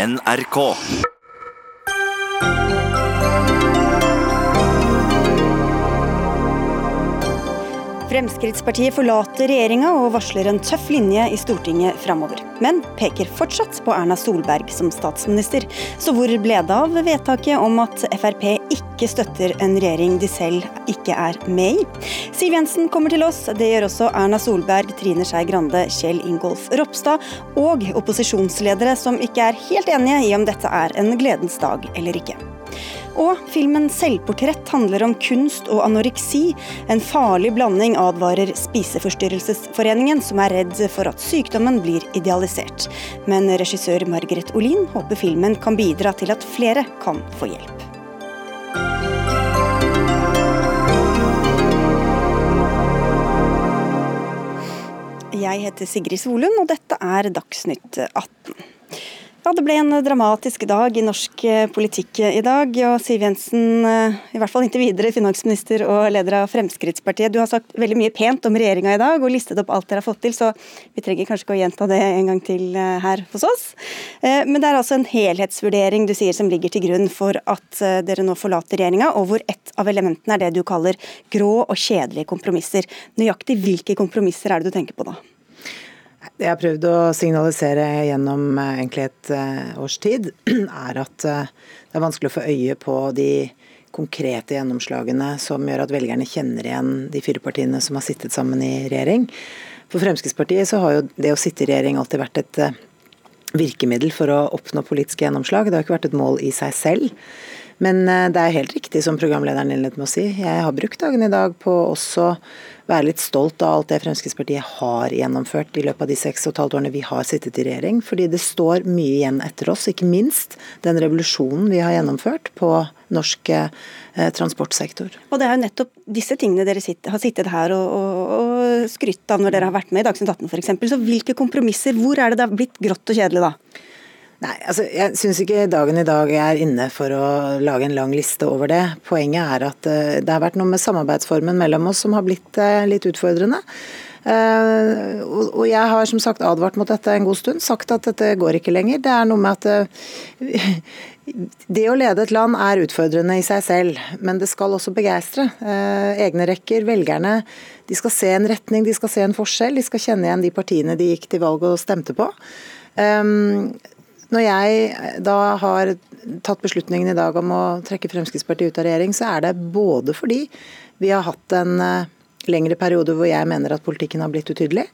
NRK. Fremskrittspartiet forlater regjeringa og varsler en tøff linje i Stortinget framover. Men peker fortsatt på Erna Solberg som statsminister. Så hvor ble det av vedtaket om at Frp ikke støtter en regjering de selv ikke er med i? Siv Jensen kommer til oss. Det gjør også Erna Solberg, Trine Skei Grande, Kjell Ingolf Ropstad og opposisjonsledere som ikke er helt enige i om dette er en gledens dag eller ikke. Og filmen 'Selvportrett' handler om kunst og anoreksi. En farlig blanding, advarer Spiseforstyrrelsesforeningen, som er redd for at sykdommen blir idealisert. Men regissør Margaret Olin håper filmen kan bidra til at flere kan få hjelp. Jeg heter Sigrid Solund, og dette er Dagsnytt 18. Ja, Det ble en dramatisk dag i norsk eh, politikk i dag. og Siv Jensen, eh, i hvert fall inntil videre finansminister og leder av Fremskrittspartiet. Du har sagt veldig mye pent om regjeringa i dag og listet opp alt dere har fått til, så vi trenger kanskje ikke å gjenta det en gang til eh, her hos oss. Men det er altså en helhetsvurdering du sier som ligger til grunn for at dere nå forlater regjeringa, og hvor ett av elementene er det du kaller grå og kjedelige kompromisser. Nøyaktig hvilke kompromisser er det du tenker på da? Det jeg har prøvd å signalisere gjennom eh, egentlig et eh, års tid, er at eh, det er vanskelig å få øye på de konkrete gjennomslagene som gjør at velgerne kjenner igjen de fire partiene som har sittet sammen i regjering. For Fremskrittspartiet så har jo det å sitte i regjering alltid vært et virkemiddel for å oppnå politiske gjennomslag. Det har ikke vært et mål i seg selv. Men det er helt riktig som programlederen innledet med å si. Jeg har brukt dagen i dag på også være litt stolt av alt det Fremskrittspartiet har gjennomført i løpet av de seks og et halvt årene vi har sittet i regjering. Fordi det står mye igjen etter oss, ikke minst den revolusjonen vi har gjennomført på norsk eh, transportsektor. Og Det er jo nettopp disse tingene dere sitter, har sittet her og, og, og skrytt av når dere har vært med i Dagsnytt 18 f.eks. Så hvilke kompromisser, hvor er det det har blitt grått og kjedelig da? Nei, altså jeg syns ikke dagen i dag er inne for å lage en lang liste over det. Poenget er at uh, det har vært noe med samarbeidsformen mellom oss som har blitt uh, litt utfordrende. Uh, og, jeg har som sagt advart mot dette en god stund, sagt at dette går ikke lenger. Det er noe med at det å lede et land er utfordrende i seg selv, men det skal også begeistre. egne rekker, velgerne, de skal se en retning, de skal se en forskjell. De skal kjenne igjen de partiene de gikk til valg og stemte på. Um, når jeg da har tatt beslutningen i dag om å trekke Fremskrittspartiet ut av regjering, så er det både fordi vi har hatt en eh, lengre periode hvor jeg mener at politikken har blitt utydelig.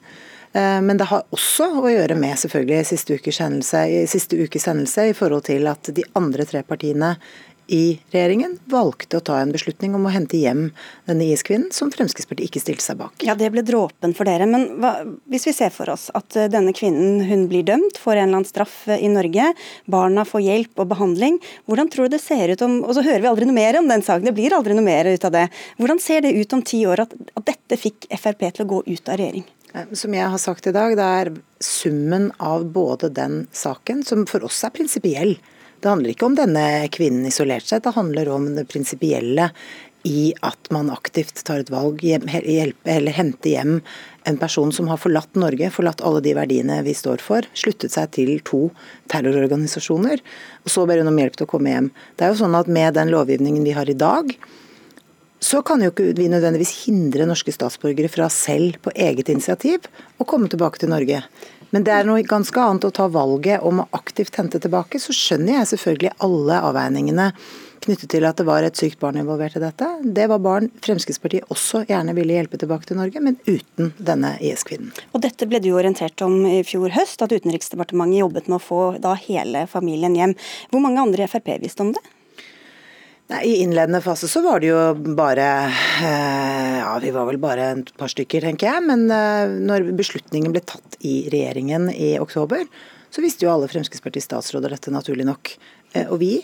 Eh, men det har også å gjøre med selvfølgelig siste ukes hendelse, siste ukes hendelse i forhold til at de andre tre partiene i regjeringen valgte å ta en beslutning om å hente hjem denne IS-kvinnen, som Fremskrittspartiet ikke stilte seg bak. Ja, Det ble dråpen for dere. Men hva, hvis vi ser for oss at eh, denne kvinnen hun blir dømt, får en eller annen straff eh, i Norge, barna får hjelp og behandling, hvordan tror du det ser ut om Og så hører vi aldri noe mer om den saken, det blir aldri noe mer ut av det. Hvordan ser det ut om ti år at, at dette fikk Frp til å gå ut av regjering? Eh, som jeg har sagt i dag, det er summen av både den saken, som for oss er prinsipiell, det handler ikke om denne kvinnen isolert sett, det handler om det prinsipielle i at man aktivt tar et valg, hjelpe eller hente hjem en person som har forlatt Norge, forlatt alle de verdiene vi står for, sluttet seg til to terrororganisasjoner, og så ber hun om hjelp til å komme hjem. Det er jo sånn at Med den lovgivningen vi har i dag, så kan jo ikke vi nødvendigvis hindre norske statsborgere fra selv på eget initiativ å komme tilbake til Norge. Men det er noe ganske annet å ta valget om å aktivt hente tilbake. Så skjønner jeg selvfølgelig alle avveiningene knyttet til at det var et sykt barn involvert i dette. Det var barn Fremskrittspartiet også gjerne ville hjelpe tilbake til Norge, men uten denne IS-kvinnen. Og Dette ble du orientert om i fjor høst, at Utenriksdepartementet jobbet med å få da hele familien hjem. Hvor mange andre i Frp visste om det? Nei, I innledende fase så var det jo bare eh, Ja, vi var vel bare et par stykker, tenker jeg. Men eh, når beslutningen ble tatt i regjeringen i oktober, så visste jo alle Fremskrittspartiets statsråder dette, naturlig nok. Eh, og vi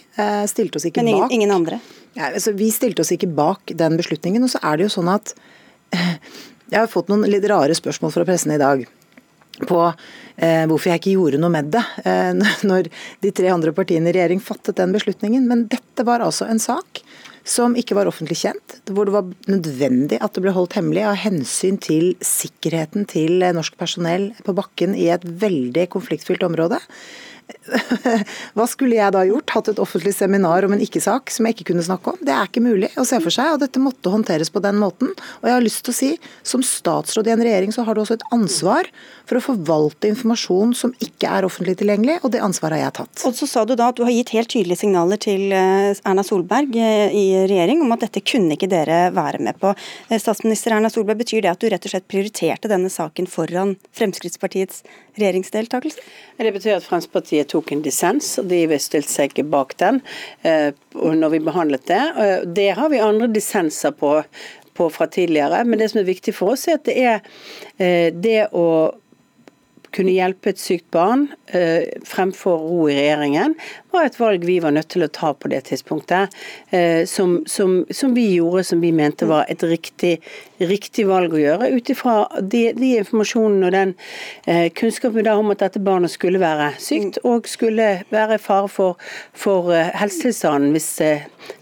stilte oss ikke Men ingen, bak ingen andre? Ja, altså, vi stilte oss ikke bak den beslutningen. Og så er det jo sånn at Jeg har fått noen litt rare spørsmål fra pressen i dag på eh, hvorfor jeg ikke gjorde noe med det eh, når de tre andre partiene i regjering fattet den beslutningen. Men dette var altså en sak som ikke var offentlig kjent, hvor det var nødvendig at det ble holdt hemmelig av hensyn til sikkerheten til norsk personell på bakken i et veldig konfliktfylt område. Hva skulle jeg da gjort? Hatt et offentlig seminar om en ikke-sak som jeg ikke kunne snakke om? Det er ikke mulig å se for seg, og dette måtte håndteres på den måten. Og jeg har lyst til å si, som statsråd i en regjering så har du også et ansvar for å forvalte informasjon som ikke er offentlig tilgjengelig, og det ansvaret har jeg tatt. Og så sa du da at du har gitt helt tydelige signaler til eh, Erna Solberg eh, i regjering om at dette kunne ikke dere være med på. Eh, statsminister Erna Solberg, betyr det at du rett og slett prioriterte denne saken foran Fremskrittspartiets regjeringsdeltakelse? Det betyr at Fremskrittspartiet tok en dissens, og de stilte seg ikke bak den når vi behandlet det. Det har vi andre dissenser på, på fra tidligere, men det som er viktig for oss, er at det er det å kunne hjelpe et sykt barn eh, fremfor ro i regjeringen, var et valg vi var nødt til å ta på det tidspunktet. Eh, som, som, som, vi gjorde, som vi mente var et riktig, riktig valg å gjøre, ut ifra de, de informasjonen og den eh, kunnskapen da om at dette barnet skulle være sykt og skulle være i fare for, for helsetilstanden hvis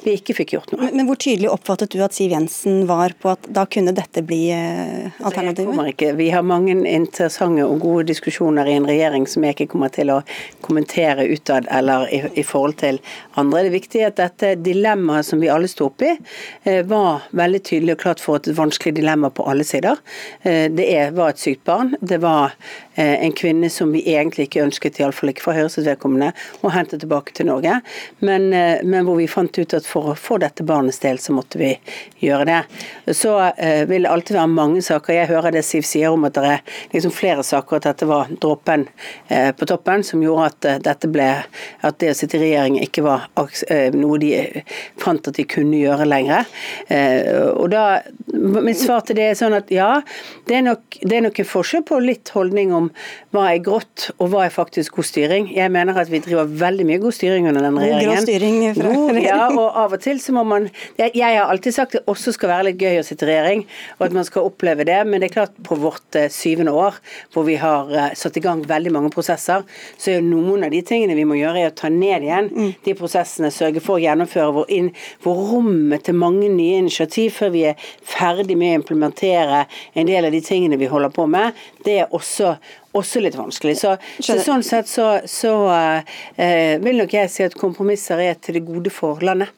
vi ikke fikk gjort noe. Men, men, hvor tydelig oppfattet du at Siv Jensen var på at da kunne dette bli uh, alternativet? Vi har mange interessante og gode diskusjoner i en regjering som jeg ikke kommer til å kommentere utad eller i i, forhold til andre. Det er viktig at dette dilemmaet som vi alle sto oppi, eh, var veldig tydelig og klart for et vanskelig dilemma på alle sider. Eh, det var et sykt barn. Det var en kvinne som vi egentlig ikke ønsket, iallfall ikke for Høyres vedkommende, å hente tilbake til Norge. Men, men, hvor vi fant ut at for å få dette barnets del, så måtte vi gjøre det. Så vil det alltid være mange saker. Jeg hører det Siv sier om at det er liksom flere saker, at dette var dråpen på toppen som gjorde at dette ble at det å sitte i regjering ikke var eh, noe de fant at de kunne gjøre lenger. Eh, og da, Mitt svar til det er sånn at ja, det er nok, det er nok en forskjell på litt holdning om hva er grått og hva er faktisk god styring. Jeg mener at vi driver veldig mye god styring under denne regjeringen. God styring fra god, ja, og av og til så må man jeg, jeg, har alltid sagt det også skal være litt gøy å sitte i regjering, og at man skal oppleve det. Men det er klart på vårt uh, syvende år, hvor vi har uh, satt i gang veldig mange prosesser, så er jo noen av de tingene vi må gjøre, er å ta ned igjen mm. de prosessene, sørge for å gjennomføre hvor, inn, hvor rommet til mange nye initiativ før vi er ferdig med å implementere en del av de tingene vi holder på med, det er også også litt vanskelig. Så, så sånn sett så, så eh, vil nok jeg si at kompromisser er til det gode for landet.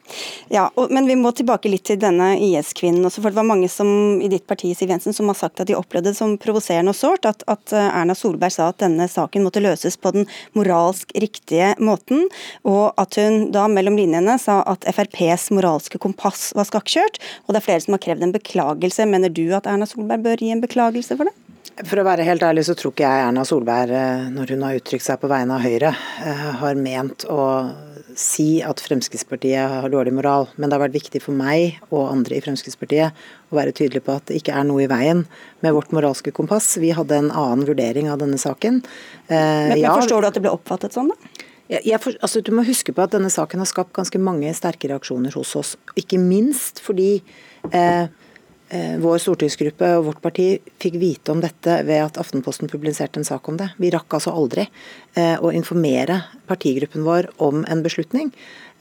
Ja, og, Men vi må tilbake litt til denne IS-kvinnen. For det var mange som, i ditt parti Siv Jensen, som har sagt at de opplevde det som provoserende og sårt at, at, eh, Erna Solberg sa at denne saken måtte løses på den moralsk riktige måten, og at hun da mellom linjene sa at FrPs moralske kompass var skakkjørt. Og det er flere som har krevd en beklagelse. Mener du at Erna Solberg bør gi en beklagelse for det? For å være helt ærlig så tror ikke jeg Erna Solberg, eh, når hun har uttrykt seg på vegne av Høyre, eh, har ment å si at Fremskrittspartiet har dårlig moral. Men det har vært viktig for meg og andre i Fremskrittspartiet å være tydelig på at det ikke er noe i veien med vårt moralske kompass. Vi hadde en annen vurdering av denne saken. Men, men, men Forstår du at det ble oppfattet sånn, da? Jeg, for, altså, du må huske på at denne saken har skapt ganske mange sterke reaksjoner hos oss. Ikke minst fordi eh, Eh, vår stortingsgruppe og vårt parti fikk vite om dette ved at Aftenposten publiserte en sak om det. Vi rakk altså aldri eh, å informere partigruppen vår om en beslutning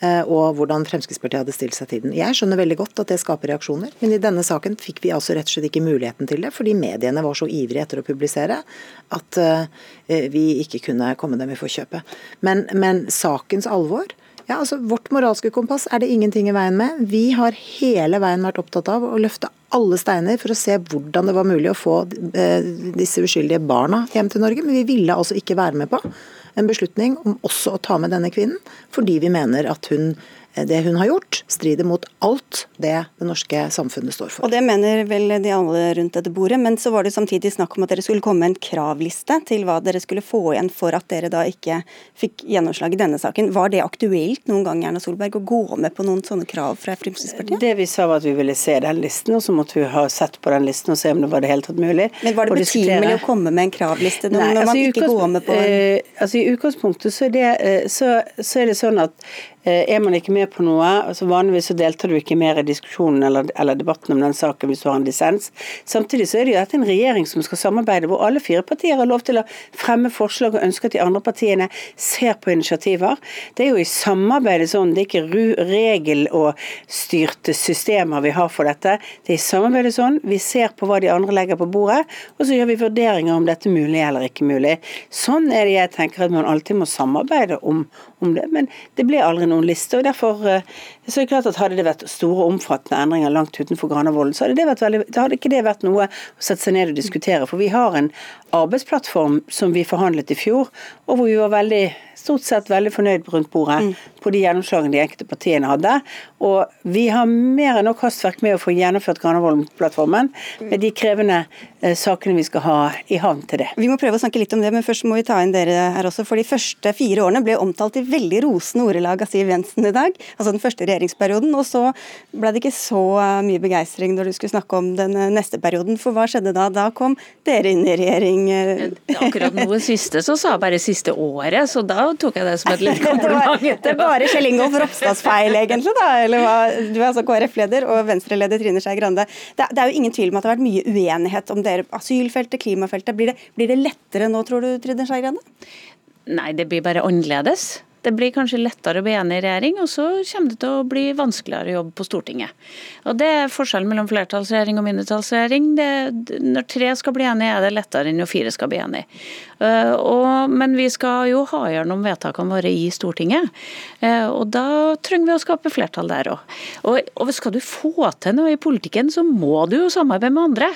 eh, og hvordan Fremskrittspartiet hadde stilt seg til den. Jeg skjønner veldig godt at det skaper reaksjoner, men i denne saken fikk vi altså rett og slett ikke muligheten til det, fordi mediene var så ivrige etter å publisere at vi ikke kunne komme dem i forkjøpet. Men, men sakens alvor ja, altså Vårt moralske kompass er det ingenting i veien med. Vi har hele veien vært opptatt av å løfte alle steiner for å se hvordan det var mulig å få eh, disse uskyldige barna hjem til Norge. Men vi ville altså ikke være med på en beslutning om også å ta med denne kvinnen, fordi vi mener at hun det hun har gjort, strider mot alt det det norske samfunnet står for. Og Det mener vel de alle rundt dette bordet, men så var det samtidig snakk om at dere skulle komme med en kravliste til hva dere skulle få igjen for at dere da ikke fikk gjennomslag i denne saken. Var det aktuelt noen gang Erna Solberg, å gå med på noen sånne krav fra Fremskrittspartiet? Det vi sa var at vi ville se den listen, og så måtte vi ha sett på den listen og se om det var det hele tatt mulig. Men var det betimelig å komme med en kravliste når, Nei, altså, man ikke går med på en... eh, altså I utgangspunktet så er, det, eh, så, så er det sånn at er man ikke med på noe, altså vanligvis så deltar du ikke mer i diskusjonen eller, eller, debatten om den saken hvis du har en dissens. Samtidig så er det jo dette en regjering som skal samarbeide, hvor alle fire partier har lov til å fremme forslag og ønske at de andre partiene ser på initiativer. Det er jo i samarbeidet sånn, det er ikke regel- og styrte systemer vi har for dette. Det er i samarbeidet sånn, vi ser på hva de andre legger på bordet, og så gjør vi vurderinger om dette er mulig eller ikke mulig. Sånn er det jeg tenker at man alltid må samarbeide om, om det. Men det ble aldri noen liste. og derfor eh, så er det klart at Hadde det vært store omfattende endringer langt utenfor Granavolden, så hadde, veldig, hadde ikke det vært noe å sette seg ned og diskutere. For vi har en arbeidsplattform som vi forhandlet i fjor, og hvor vi var veldig stort sett veldig fornøyd rundt bordet mm. på de gjennomslagene de enkelte partiene hadde. Og vi har mer enn nok hastverk med å få gjennomført Granavolden-plattformen med de krevende eh, sakene vi skal ha i havn til det. Vi må prøve å snakke litt om det, men først må vi ta inn dere her også. For de første fire årene ble omtalt i veldig rosende ordelag av Siv Jensen i dag. Altså den første regjeringsperioden. Og så ble det ikke så eh, mye begeistring når du skulle snakke om den eh, neste perioden. For hva skjedde da? Da kom dere inn i regjering. Eh. Akkurat noe siste så sa jeg bare siste året, så da tok jeg det som et lite kompliment. det er bare Kjell Ingolf Ropstads feil, egentlig, da? Eller hva? Du er altså KrF-leder og Venstre-leder Trine Skei Grande. Det, det, er jo ingen tvil om at det har vært mye uenighet om dere asylfeltet, klimafeltet. Blir det, blir det lettere nå, tror du, Trine Skei Grande? Nei, det blir bare annerledes. Det blir kanskje lettere å bli enig i regjering, og så kommer det til å bli vanskeligere å jobbe på Stortinget. Og Det er forskjellen mellom flertallsregjering og mindretallsregjering. Når tre skal bli enige, er det lettere enn når fire skal bli enige. Uh, og, men vi skal jo ha gjennom vedtakene våre i Stortinget, uh, og da trenger vi å skape flertall der òg. Og, og, skal du få til noe i politikken, så må du jo samarbeide med andre.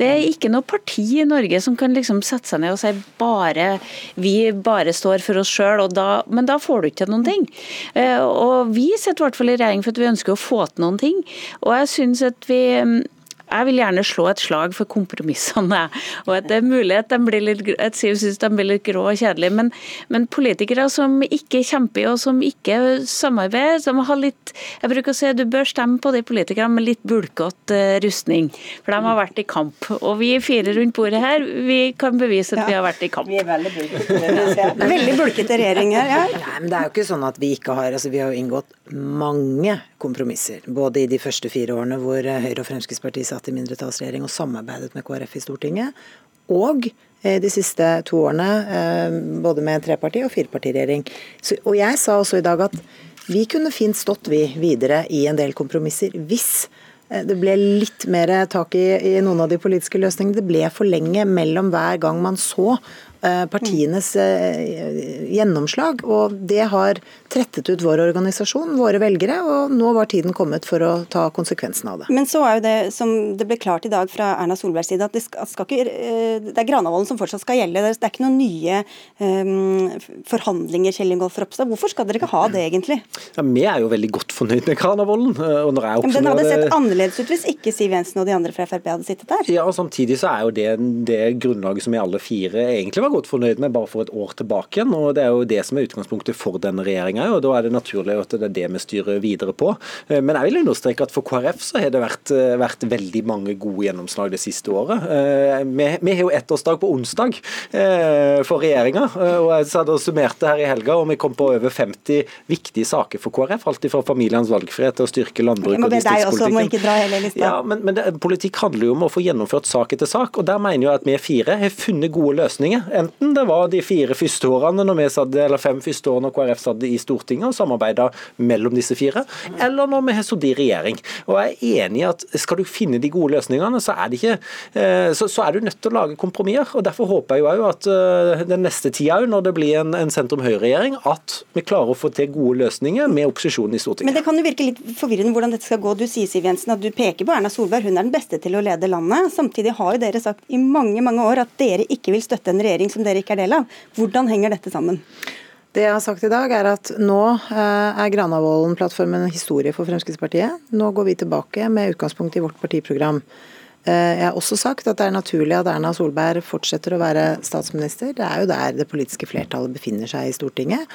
Det er ikke noe parti i Norge som kan liksom sette seg ned og si bare vi bare står for oss sjøl, men da får får du ikke til noen ting. Eh, og vi sitter i hvert fall i regjering for at vi ønsker å få til noen ting. Og jeg synes at vi jeg vil gjerne slå et slag for kompromissene. Og at det er mulig at, de blir litt, at Siv syns de blir litt grå og kjedelige. Men, men, politikere som ikke kjemper og som ikke samarbeider, som har litt Jeg bruker å si du bør stemme på de politikerne med litt bulkete uh, rustning. For de har vært i kamp. Og vi fire rundt bordet her, vi kan bevise at ja. vi har vært i kamp. Vi er veldig bulkete. veldig bulkete regjering her, ja. Nei, men det er jo ikke sånn at vi ikke har altså Vi har jo inngått mange kompromisser. Både i de første fire årene hvor Høyre og Fremskrittspartiet satt i mindretallsregjering og samarbeidet med KrF i Stortinget. Og eh, de siste to årene eh, både med treparti- og firepartiregjering. Og jeg sa også i dag at vi kunne fint stått vi videre i en del kompromisser hvis eh, det ble litt mer tak i, i noen av de politiske løsningene. Det ble for lenge mellom hver gang man så Eh, partienes eh, gjennomslag. Og det har trettet ut vår organisasjon, våre velgere, og nå var tiden kommet for å ta konsekvensen av det. Men så er jo det som det ble klart i dag fra Erna Solbergs side, at det, skal, skal ikke, eh, det er Granavolden som fortsatt skal gjelde. Det er ikke noen nye um, forhandlinger, Kjell Ingolf Ropstad. Hvorfor skal dere ikke ha det, egentlig? Ja, Vi er jo veldig godt fornøyd med Granavolden. Og når jeg Men den hadde sett annerledes ut hvis ikke Siv Jensen og de andre fra Frp hadde sittet der? Ja, og samtidig så er jo det det grunnlaget som vi alle fire egentlig var godt fornøyd med bare for et år tilbake igjen. og Det er jo det som er utgangspunktet for denne regjeringa. Da er det naturlig at det er det vi styrer videre på. Eh, men jeg vil understreke at for KrF så har det vært, eh, vært veldig mange gode gjennomslag det siste året. Eh, vi, vi har jo ettårsdag på onsdag for regjeringa. og Jeg satt og summerte her i helga, og vi kom på over 50 viktige saker for KrF. Alt fra familiens valgfrihet til å styrke landbruk og distriktspolitikken. Ja, men, men det, politikk handler jo om å få gjennomført sak etter sak, og der mener jeg at vi fire har funnet gode løsninger. Enten det var de fire første årene når vi satt, eller fem første årene når KrF satt i Stortinget og samarbeida mellom disse fire, eller når vi har sittet i regjering. Og jeg er enig i at skal du finne de gode løsningene, så er, ikke, eh, så, så er du nødt til å lage kompromisser. og Derfor håper jeg jo at eh, den neste tida, når det blir en, en sentrum-høyre-regjering, at vi klarer å få til gode løsninger med opposisjonen i Stortinget. Men det kan jo virke litt forvirrende hvordan dette skal gå. Du sier Siv Jensen, at du peker på Erna Solberg, hun er den beste til å lede landet. Samtidig har jo dere sagt i mange mange år at dere ikke vil støtte en regjering som dere ikke er del av. Hvordan henger dette sammen? Det jeg har sagt i dag er at nå eh, er Granavolden-plattformen historie for Fremskrittspartiet. Nå går vi tilbake med utgangspunkt i vårt partiprogram. Eh, jeg har også sagt at det er naturlig at Erna Solberg fortsetter å være statsminister. Det er jo der det politiske flertallet befinner seg i Stortinget.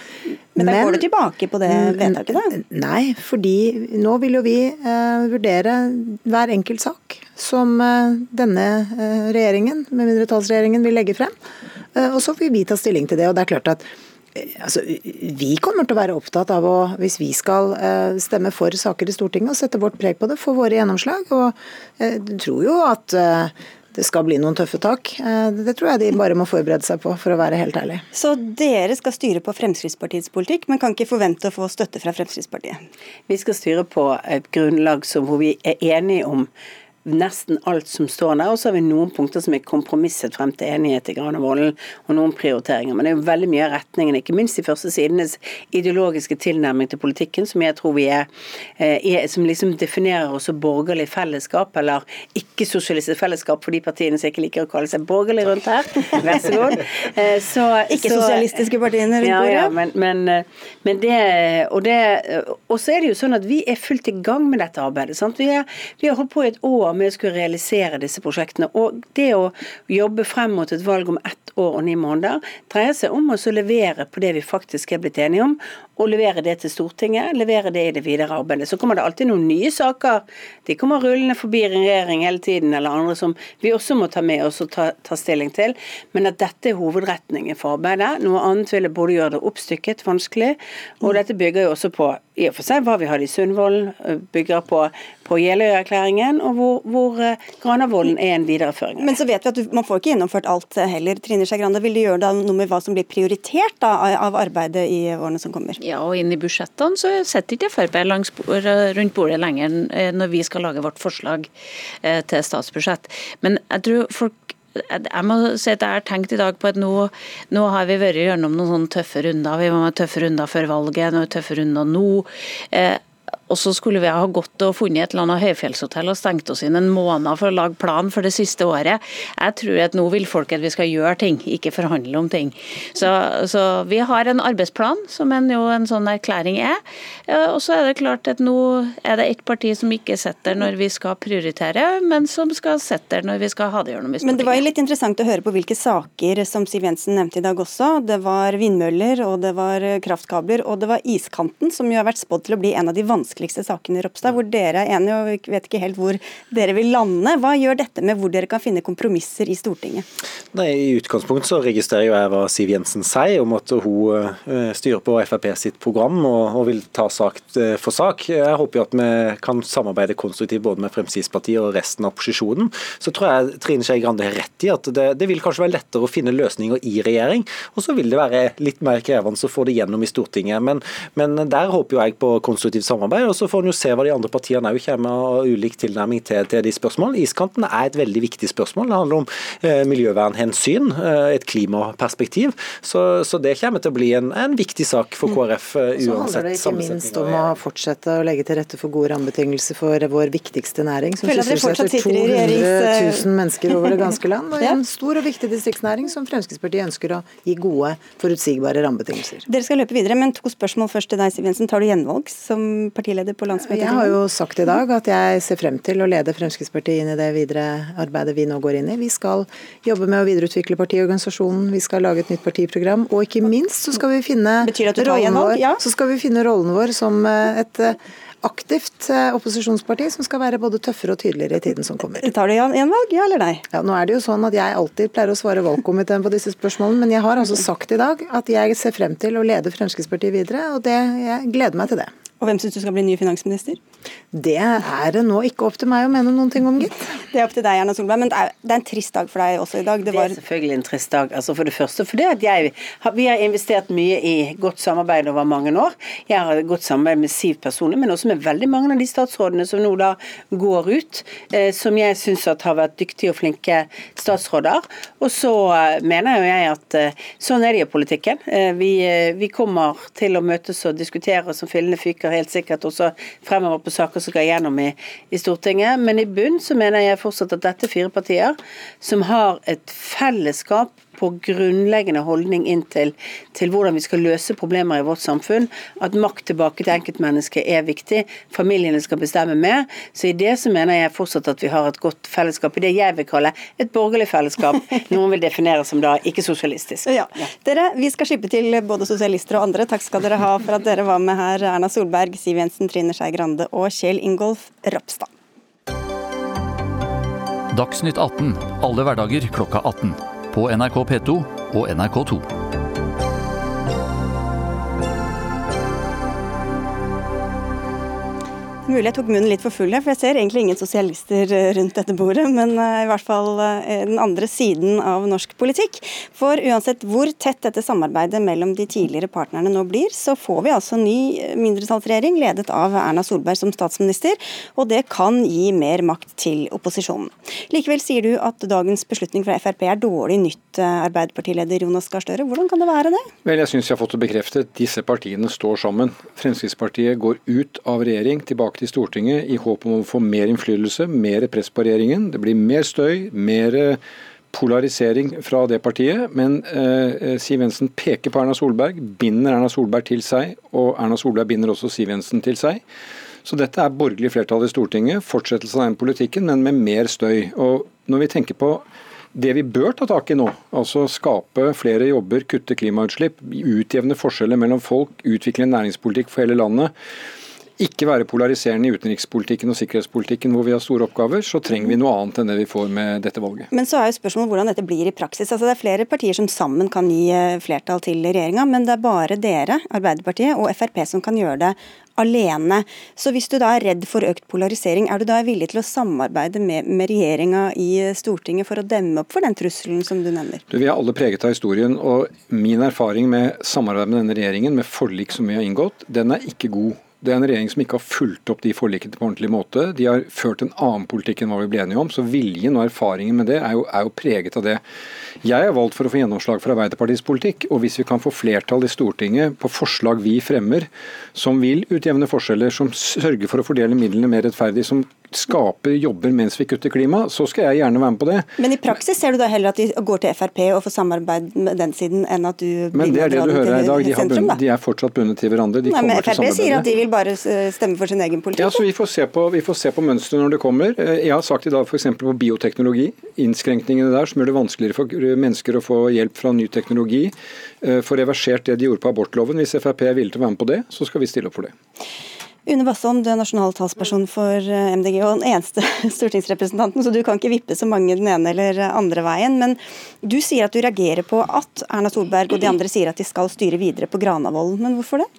Men da går du tilbake på det vedtaket, da? Nei, fordi nå vil jo vi uh, vurdere hver enkelt sak som uh, denne uh, regjeringen, med mindretallsregjeringen, vil legge frem. Eh, og så vil vi ta stilling til det. og det er klart at Altså, vi kommer til å være opptatt av å, hvis vi skal uh, stemme for saker i Stortinget, og sette vårt preg på det, få våre gjennomslag. Og jeg tror jo at det skal bli noen tøffe tak. Det tror jeg de bare må forberede seg på, for å være helt ærlig. Så dere skal styre på Fremskrittspartiets politikk, men kan ikke forvente å få støtte fra Fremskrittspartiet? Vi skal styre på et grunnlag som, hvor vi er enige om nesten alt som står der. Og så har vi noen punkter som er kompromisset frem til enighet i Granavolden, og noen prioriteringer. Men det er jo veldig mye av retningen, ikke minst de første sidenes ideologiske tilnærming til politikken, som jeg tror vi er, eh, er som liksom definerer også borgerlig fellesskap, eller ikke-sosialistisk fellesskap for de partiene som ikke liker å kalle seg borgerlig rundt her. Vær så god. Eh, Ikke-sosialistiske partiene rundt bordet? Ja, ja, men, men, eh, men det, og det Og så er det jo sånn at vi er fullt i gang med dette arbeidet. Sant? Vi, er, vi har holdt på i et år med å skulle realisere disse prosjektene. Og det å jobbe frem mot et valg om ett år og ni måneder dreier seg om å levere på det vi faktisk er blitt enige om, og levere det til Stortinget, levere det i det videre arbeidet. Så kommer det alltid noen nye saker. De kommer rullende forbi regjering hele tiden, eller andre som vi også må ta med oss og ta, ta stilling til. Men at dette er hovedretningen for arbeidet. Noe annet ville både gjøre det oppstykket, vanskelig, og dette bygger jo også på i og for seg hva vi hadde i Sundvolden, bygger på, på Jeløya-erklæringen, og hvor, hvor Granavolden er en videreføring. Men så vet vi at du, man får ikke gjennomført alt heller. Trine Skei Grande, vil du gjøre noe med hva som blir prioritert da, av arbeidet i årene som kommer? Ja, og inn i budsjettene så sitter ikke Frp langs rundt bordet lenger eh, når vi skal lage vårt forslag eh, til statsbudsjett. Men jeg tror folk jeg må si at jeg har tenkt i dag på at nå, nå har vi vært gjennom noen sånne tøffe runder. Vi må ha tøffe runder før valget, noen tøffe runder nå. Eh, og så skulle vi ha gått og funnet et eller annet høyfjellshotell og stengt oss inn en måned for å lage plan for det siste året. Jeg tror at nå vil folk at vi skal gjøre ting, ikke forhandle om ting. Så, så vi har en arbeidsplan, som en, jo en sånn erklæring er. Og så er det klart at nå er det ett parti som ikke sitter når vi skal prioritere, men som skal sitte når vi skal ha det gjennom i Stortinget. Men det var jo litt interessant å høre på hvilke saker som Siv Jensen nevnte i dag også. Det var vindmøller, og det var kraftkabler, og det var iskanten, som jo har vært spådd til å bli en av de vanskeligste vanskeligste sakene i Ropstad, hvor dere er enige og vet ikke helt hvor dere vil lande. Hva gjør dette med hvor dere kan finne kompromisser i Stortinget? Nei, I utgangspunktet så registrerer jeg hva Siv Jensen sier om at hun eh, styrer på Frp sitt program og, vil ta sak eh, for sak. Jeg håper jo at vi kan samarbeide konstruktivt både med Fremskrittspartiet og resten av opposisjonen. Så tror jeg Trine Skei Grande har rett i at det, det vil kanskje være lettere å finne løsninger i regjering, og så vil det være litt mer krevende å få det gjennom i Stortinget. Men, men der håper jo jeg på konstruktivt samarbeid og så får en jo se hva de andre partiene òg kommer med av ulik tilnærming til, til, de spørsmålene. Iskanten er et veldig viktig spørsmål. Det handler om eh, miljøvernhensyn, eh, et klimaperspektiv. Så, så, det kommer til å bli en, en viktig sak for KrF uansett uansett. Så handler det ikke minst om å fortsette å legge til rette for gode rammebetingelser for vår viktigste næring, som sysselsetter 200 000 mennesker over det ganske land. Og en stor og viktig distriktsnæring som Fremskrittspartiet ønsker å gi gode, forutsigbare rammebetingelser. Dere skal løpe videre, men to spørsmål først til deg, Siv Jensen. Tar du gjenvalg som partileder? Partileder på landsmøtet? Jeg har jo sagt i dag at jeg ser frem til å lede Fremskrittspartiet inn i det videre arbeidet vi nå går inn i. Vi skal jobbe med å videreutvikle partiorganisasjonen, vi skal lage et nytt partiprogram, og ikke minst så skal vi finne rollen vår, ja? så skal vi finne rollen vår som eh, et eh, aktivt eh, opposisjonsparti som skal være både tøffere og tydeligere i tiden som kommer. Tar du gjenvalg, ja eller nei? Ja, nå er det jo sånn at Jeg alltid pleier å svare valgkomiteen på disse spørsmålene, men jeg har altså sagt i dag at jeg ser frem til å lede Fremskrittspartiet videre, og det, jeg gleder meg til det. Og hvem syns du skal bli ny finansminister? Det er det nå ikke opp til meg å mene noen ting om, gitt. Det er opp til deg, Erna Solberg. Men det er, det er en trist dag for deg også i dag. Det, var... det er selvfølgelig en trist dag. Altså for det første fordi at jeg, vi har investert mye i godt samarbeid over mange år. Jeg har godt samarbeid med Siv personlig, men også med veldig mange av de statsrådene som nå da går ut, eh, som jeg syns har vært dyktige og flinke statsråder. Og så eh, mener jo jeg at eh, sånn er det i politikken. Eh, vi, vi, kommer til å møtes og diskutere som fillene fyker sikkert helt sikkert også fremover på saker som skal gjennom i, i Stortinget. Men i bunn så mener jeg fortsatt at dette er fire partier som har et fellesskap på grunnleggende holdning inn til, til, hvordan vi skal løse problemer i vårt samfunn. At makt tilbake til enkeltmennesket er viktig. Familiene skal bestemme mer. Så i det så mener jeg fortsatt at vi har et godt fellesskap i det jeg vil kalle et borgerlig fellesskap. Noen vil definere som da ikke sosialistisk. Ja. Dere, vi skal skippe til både sosialister og andre. Takk skal dere ha for at dere var med her. Erna Solberg, Siv Jensen, Trine Skei Grande og Kjell Ingolf Ropstad. Dagsnytt 18 alle hverdager klokka 18 på NRK P2 og NRK2. Mulig jeg tok munnen litt for full her, for jeg ser egentlig ingen sosialister eh, rundt dette bordet, men eh, i hvert fall eh, den andre siden av norsk politikk. For uansett hvor tett dette samarbeidet mellom de tidligere partnerne nå blir, så får vi altså ny mindretallsregjering ledet av Erna Solberg som statsminister, og det kan gi mer makt til opposisjonen. Likevel sier du at dagens beslutning fra Frp er dårlig nytt, Arbeiderpartileder Jonas Gahr Støre. Hvordan kan det være det? Vel, jeg syns jeg har fått det bekreftet. Disse partiene står sammen. Fremskrittspartiet går ut av regjering, tilbake tilbake til Stortinget i håp om å få mer innflytelse, mer press på regjeringen. Det blir mer støy, mer eh, polarisering fra det partiet. Men eh, Siv Jensen peker på Erna Solberg, binder Erna Solberg til seg, og Erna Solberg binder også Siv Jensen til seg. Så dette er borgerlig flertall i Stortinget, fortsettelse av den politikken, men med mer støy. Og når vi tenker på det vi bør ta tak i nå, altså skape flere jobber, kutte klimautslipp, utjevne forskjeller mellom folk, utvikle en næringspolitikk for hele landet, ikke være polariserende i utenrikspolitikken og sikkerhetspolitikken hvor vi har store oppgaver, så trenger vi noe annet enn det vi får med dette valget. Men så er jo spørsmålet hvordan dette blir i praksis. Altså Det er flere partier som sammen kan gi eh, flertall til regjeringa, men det er bare dere, Arbeiderpartiet og Frp, som kan gjøre det alene. Så hvis du da er redd for økt polarisering, er du da villig til å samarbeide med, med regjeringa i Stortinget for å demme opp for den trusselen som du nevner? Du, vi er alle preget av historien, og min erfaring med samarbeid med denne regjeringen, med forlik som vi har inngått, den er ikke god. Det er en regjering som ikke har fulgt opp de forlikene på ordentlig måte. De har ført en annen politikk enn hva vi ble enige om, så viljen og erfaringen med det er jo, er jo preget av det. Jeg er valgt for å få gjennomslag for Arbeiderpartiets politikk, og hvis vi kan få flertall i Stortinget på forslag vi fremmer som vil utjevne forskjeller, som sørger for å fordele midlene mer rettferdig, som skaper jobber mens vi kutter klima, så skal jeg gjerne være med på det. Men i praksis ser du da heller at de går til Frp og får samarbeid med den siden, enn at du Men det er det du hører her i dag. De, bunnet, de, er fortsatt bundet til hverandre. De Nei, men Frp sier at de vil bare stemme for sin egen politikk. Ja, så Vi får se på, vi får se på mønsteret når det kommer. Eh, jeg har sagt i dag f.eks. på bioteknologi, innskrenkningene der som gjør det vanskeligere for mennesker å få hjelp fra ny teknologi. Eh, få reversert det de gjorde på abortloven. Hvis Frp er villig til å være med på det, så skal vi stille opp for det. Une Bastholm, du er nasjonal talsperson for eh, MDG og den eneste stortingsrepresentanten, så du kan ikke vippe så mange den ene eller andre veien. Men du sier at du reagerer på at Erna Solberg og de andre sier at de skal styre videre på Granavolden. Men hvorfor det?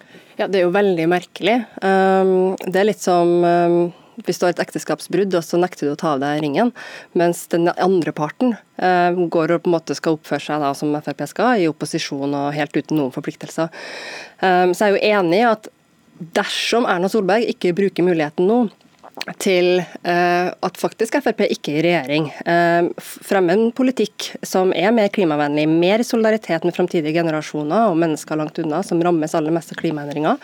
Ja, Det er jo veldig merkelig. Um, det er litt som um, hvis du har et ekteskapsbrudd, og så nekter du å ta av deg ringen, mens den andre parten eh, går og på en måte skal oppføre seg da, som Frp skal, i opposisjon og helt uten noen forpliktelser. Så jeg er jo enig i at dersom Erna Solberg ikke bruker muligheten nå til uh, at faktisk Frp ikke i regjering. Uh, fremme en politikk som er mer klimavennlig, mer solidaritet med framtidige generasjoner og mennesker langt unna, som rammes aller mest av klimaendringer.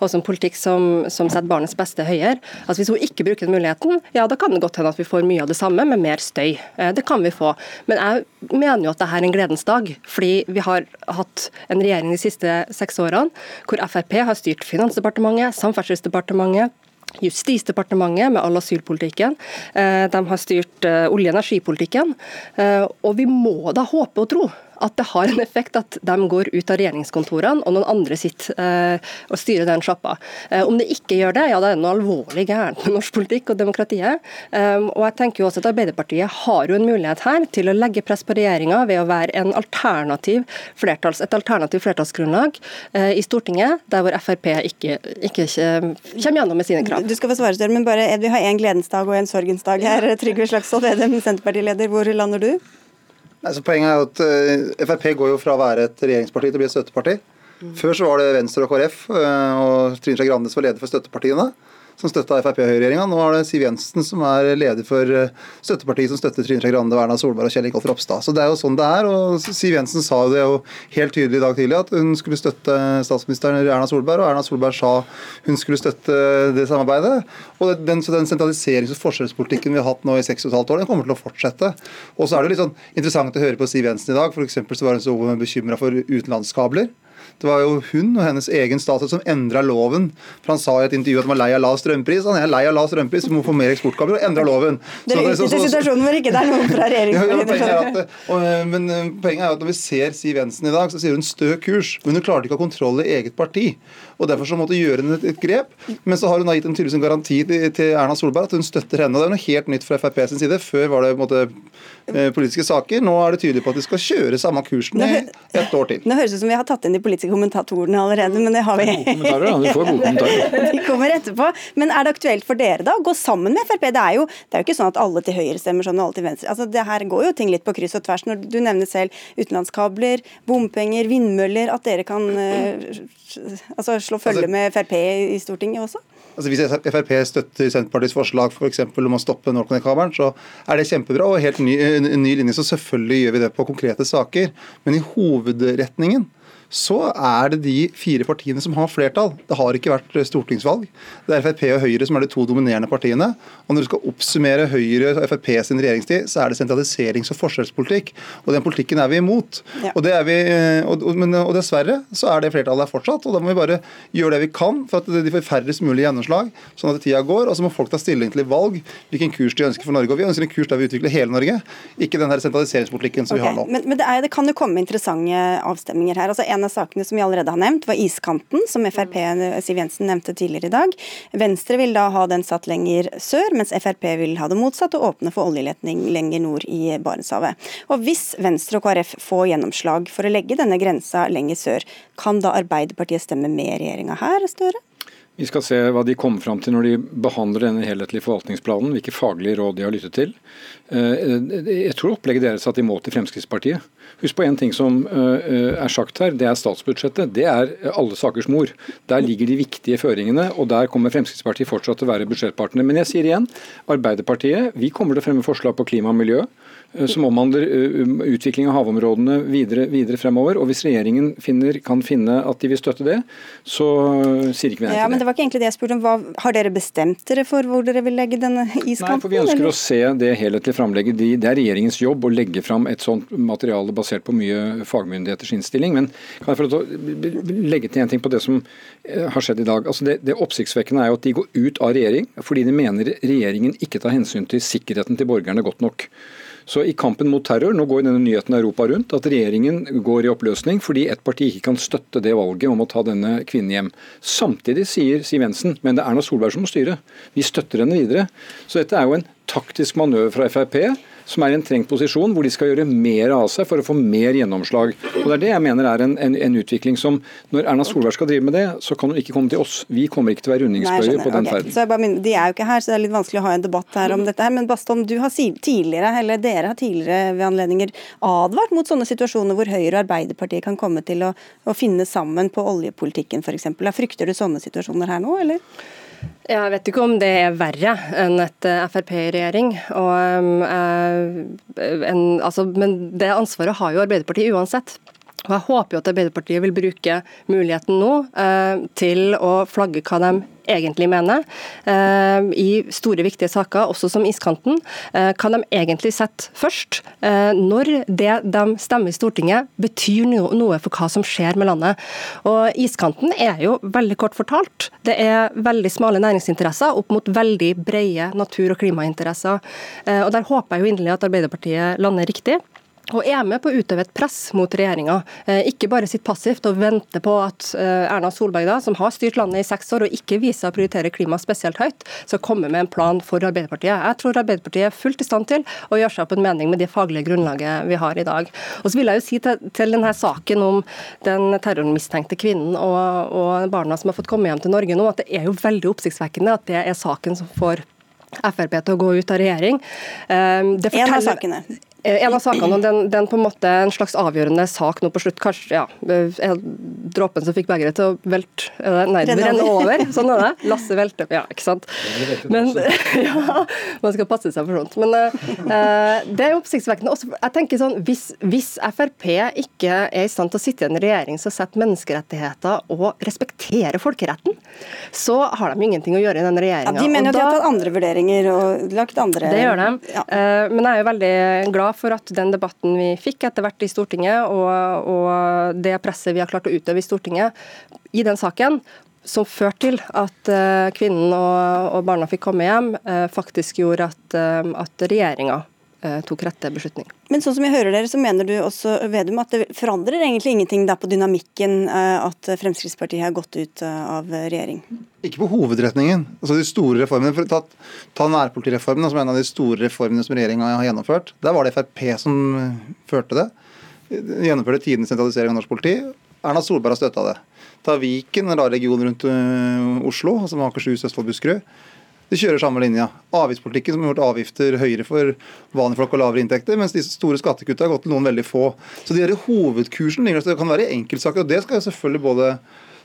Og som politikk som, som, setter barnets beste høyere. Altså Hvis hun ikke bruker den muligheten, ja da kan det godt hende at vi får mye av det samme, med mer støy. Uh, det kan vi få. Men jeg mener jo at dette er en gledens dag, fordi vi har hatt en regjering de siste seks årene hvor Frp har styrt Finansdepartementet, Samferdselsdepartementet, Justisdepartementet med all asylpolitikken. Eh, de har styrt eh, olje- og energipolitikken. Eh, og vi må da håpe og tro at det har en effekt at de går ut av regjeringskontorene og noen andre sitter eh, og styrer den sjappa. Eh, om det ikke gjør det, ja da er det noe alvorlig gærent med norsk politikk og demokratiet. Eh, og jeg tenker jo også at Arbeiderpartiet har jo en mulighet her til å legge press på regjeringa ved å være en alternativ flertalls, et alternativ flertallsgrunnlag i Stortinget, der hvor Frp ikke, ikke, kommer gjennom med sine krav. Du skal få svare, Støre, men bare, vi har en gledens dag og en sorgens dag her. Trygve Slagsvold Vedum, Senterpartileder, hvor lander du? Altså, poenget er jo at uh, Frp går jo fra å være et regjeringsparti til å bli et støtteparti. Mm. Før så var det Venstre og KrF uh, og Trine Skei Grande som var leder for støttepartiene som støtta Frp-høyreregjeringa. Nå er det Siv Jensen som er leder for eh, støttepartiet som støtter Trine Skei Grande, Erna Solberg og Kjell Ingolf Ropstad. Så det er jo sånn det er. og Siv Jensen sa det jo helt tydelig i dag tidlig at hun skulle støtte statsministeren Erna Solberg, og Erna Solberg sa hun skulle støtte det samarbeidet. Og den, så den sentraliserings- og forskjellspolitikken vi har hatt nå i 6 15 år, den kommer til å fortsette. Og så er det litt sånn interessant å høre på Siv Jensen i dag. For så var hun så bekymra for utenlandskabler. Det var jo hun og hennes egen statsråd som endra loven. For Han sa i et intervju at han var lei av lav strømpris. Han er lei av lav strømpris, vi må få mer eksportkabler, og endra loven. Dere utnytter situasjonen hvor ikke det er noen fra regjeringspartiene. Ja, men eh, poenget er at når vi ser Siv Jensen i dag, så sier hun stø kurs. Men hun klarte ikke å ha kontroll i eget parti og Derfor så måtte gjøre hun et, et, grep. Men så har hun da gitt en tydeligvis en garanti til, til, Erna Solberg at hun støtter henne. og Det er noe helt nytt fra Frp sin side. Før var det på en måte, eh, politiske saker. Nå er det tydelig på at de skal kjøre samme kursen i et år til. Nå høres det ut som vi har tatt inn de politiske kommentatorene allerede, men det har vi. Gode kommentarer, da. Du får gode kommentarer. De kommer etterpå. Men er det aktuelt for dere da å gå sammen med Frp? Det er jo, det er jo ikke sånn at alle til høyre stemmer sånn og alle til venstre. Altså, det her går jo ting litt på kryss og tvers. Når du nevner selv utenlandskabler, bompenger, vindmøller, at dere kan uh, altså, slå følge med Frp i Stortinget også? Altså Hvis Frp støtter Senterpartiets forslag for eksempel, om å stoppe NorthConnect-kabelen, så er det kjempebra og helt ny, en ny linje. Så selvfølgelig gjør vi det på konkrete saker. Men i hovedretningen så er det de fire partiene som har flertall. Det har ikke vært stortingsvalg. Det er Frp og Høyre som er de to dominerende partiene. Og når du skal oppsummere Høyre og Frp sin regjeringstid, så er det sentraliserings- og forskjellspolitikk. Og den politikken er vi imot. Ja. Og, vi, og, men, og, dessverre så er det flertallet der fortsatt. Og da må vi bare gjøre det vi kan for at de får færrest mulig gjennomslag, sånn at tida går. Og så må folk ta stilling til i valg hvilken kurs de ønsker for Norge. Og vi ønsker en kurs der vi utvikler hele Norge, ikke den her sentraliseringspolitikken som okay. vi har nå. Men, men det, er, det, kan jo komme interessante avstemninger her. Altså en en av sakene som vi allerede har nevnt, var iskanten, som Frp Siv Jensen nevnte tidligere i dag. Venstre vil da ha den satt lenger sør, mens Frp vil ha det motsatt og åpne for oljeletning lenger nord i Barentshavet. Og Hvis Venstre og KrF får gjennomslag for å legge denne grensa lenger sør, kan da Arbeiderpartiet stemme med regjeringa her, Støre? Vi skal se hva de kommer fram til når de behandler denne helhetlige forvaltningsplanen, hvilke faglige råd de har lyttet til. Eh, jeg tror opplegget deres de må til Fremskrittspartiet. Husk på en ting som eh, er sagt her, det er statsbudsjettet. Det er alle sakers mor. Der ligger de viktige føringene, og der kommer Fremskrittspartiet fortsatt til å være budsjettpartner. Men jeg sier igjen, Arbeiderpartiet vi kommer til å fremme forslag på klima og miljø. Eh, som omhandler eh, utvikling av havområdene videre, videre, fremover. Og Hvis regjeringen finner, kan finne at de vil støtte det, så sier ikke vi nei ja, til det. Men det var ikke egentlig det jeg spurte om. Hva, har dere bestemt dere for hvor dere vil legge denne iskanten? Nei, for Vi ønsker eller? å se det helhetlige framlegget. Det er regjeringens jobb å legge fram et sånt materiale basert på mye fagmyndigheters innstilling. Men kan jeg få legge til en ting på det som eh, har skjedd i dag. Altså det, det oppsiktsvekkende er jo at de går ut av regjering fordi de mener regjeringen ikke tar hensyn til sikkerheten til borgerne godt nok. Så i kampen mot terror, nå går denne nyheten Europa rundt, at regjeringen går i oppløsning fordi et parti ikke kan støtte det valget om å ta denne kvinnen hjem. Samtidig sier Siv Jensen men det er Erna Solberg som må styre. Vi støtter henne videre. Så dette er jo en taktisk manøver fra Frp som er i en trengt posisjon, hvor de skal gjøre mer av seg for å få mer gjennomslag. Og Det er det jeg mener er en, en, en utvikling som Når Erna Solberg skal drive med det, så kan hun ikke komme til oss. Vi kommer ikke til å være rundingsbøyer på den okay. ferden. De er jo ikke her, så det er litt vanskelig å ha en debatt her om dette. her, Men Bastom, du har tidligere, eller dere har tidligere ved anledninger advart mot sånne situasjoner hvor Høyre og Arbeiderpartiet kan komme til å, å finne sammen på oljepolitikken f.eks. Frykter du sånne situasjoner her nå, eller? Jeg vet ikke om det er verre enn et eh, Frp i regjering. Og, um, en, altså, men det ansvaret har jo Arbeiderpartiet uansett. Og Jeg håper jo at Arbeiderpartiet vil bruke muligheten nå eh, til å flagge hva de egentlig mener eh, i store, viktige saker, også som iskanten. Eh, hva de egentlig setter først. når det de stemmer i Stortinget betyr no noe for hva som skjer med landet. Og Iskanten er jo veldig kort fortalt. Det er veldig smale næringsinteresser opp mot veldig brede natur- og klimainteresser. og Der håper jeg jo inderlig at Arbeiderpartiet lander riktig og er med på å utøve et press mot regjeringa. Eh, ikke bare sitte passivt og vente på at eh, Erna Solberg, da, som har styrt landet i seks år og ikke viser å prioritere klima spesielt høyt, skal komme med en plan for Arbeiderpartiet. Jeg tror Arbeiderpartiet er fullt i stand til å gjøre seg opp en mening med det faglige grunnlaget vi har i dag. Og så vil jeg jo si til, til denne saken om den terrormistenkte kvinnen og, og barna som har fått komme hjem til Norge nå, at det er jo veldig oppsiktsvekkende at det er saken som får Frp til å gå ut av regjering. Eh, det forteller, en av sakene. Eh, en av sakene, og den, den på en måte en slags avgjørende sak nå på slutt, kanskje ja, eh, dråpen som fikk begeret til å velte Nei, det renne over. Sånn er det. Lasse velte. Ja, ikke sant. Men, ja, man skal passe seg for sånt. Men uh, det er oppsiktsvekkende. Også, jeg tenker sånn, hvis, hvis, Frp ikke er i stand til å sitte i en regjering som setter menneskerettigheter og respekterer folkeretten, så har de ingenting å gjøre i den regjeringa. Ja, de mener jo at de har tatt andre vurderinger og lagt andre Det gjør de. Ja. Uh, men jeg er jo veldig glad glad for at den debatten vi fikk etter hvert i Stortinget, og, og det presset vi har klart å utøve i Stortinget i den saken, som førte til at uh, kvinnen og, barna fikk komme hjem, uh, faktisk gjorde at, uh, at regjeringa tok rette beslutning. Men sånn som jeg hører dere, så mener du også Vedum, at det forandrer egentlig ingenting der på dynamikken at Fremskrittspartiet har gått ut av regjering? Ikke på hovedretningen. Altså de store reformene. For ta, ta nærpolitireformen, som er en av de store reformene som regjeringa har gjennomført. Der var det Frp som førte det. De Gjennomførte tidenes sentralisering av norsk politi. Erna Solberg har støtta det. Ta Viken, en rar region rundt Oslo, som Akershus, Østfold, Buskerud. De kjører samme linja. Avgiftspolitikken som har gjort avgifter høyere for vanlige folk og lavere inntekter, mens de store skattekutta har gått til noen veldig få. Så de der hovedkursen det kan være i enkeltsaker, og det skal jo selvfølgelig både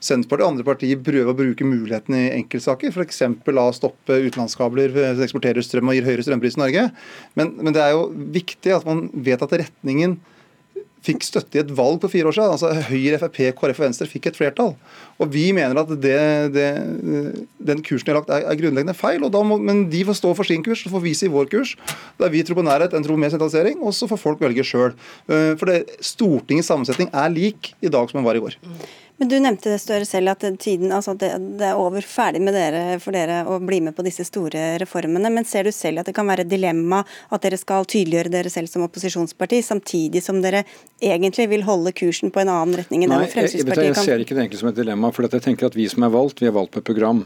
Senterpartiet og andre partier prøve å bruke mulighetene i enkeltsaker. F.eks. la stoppe utenlandskabler, eksporterer strøm og gir høyere strømpris i Norge. Men, men det er jo viktig at man vet at retningen fikk støtte i et valg for fire år siden. altså Høyre, Frp, KrF og Venstre fikk et flertall. Og Vi mener at det, det, den kursen de har lagt er, er grunnleggende feil. må, Men de får stå for sin kurs, så får vi si vår kurs. Der vi tror på nærhet, en tror mer sentralisering, og så får folk velge sjøl. Eh, for det, Stortingets sammensetning er lik i dag som den var i går. Men Du nevnte det Støre selv, at tiden, altså det, det, er over ferdig med dere for dere å bli med på disse store reformene. Men ser du selv at det kan være et dilemma at dere skal tydeliggjøre dere selv som opposisjonsparti, samtidig som dere egentlig vil holde kursen på en annen retning enn Nei, Fremskrittspartiet jeg, jeg, jeg ser ikke det egentlig som et dilemma. for jeg tenker at Vi som er valgt, vi er valgt på et program.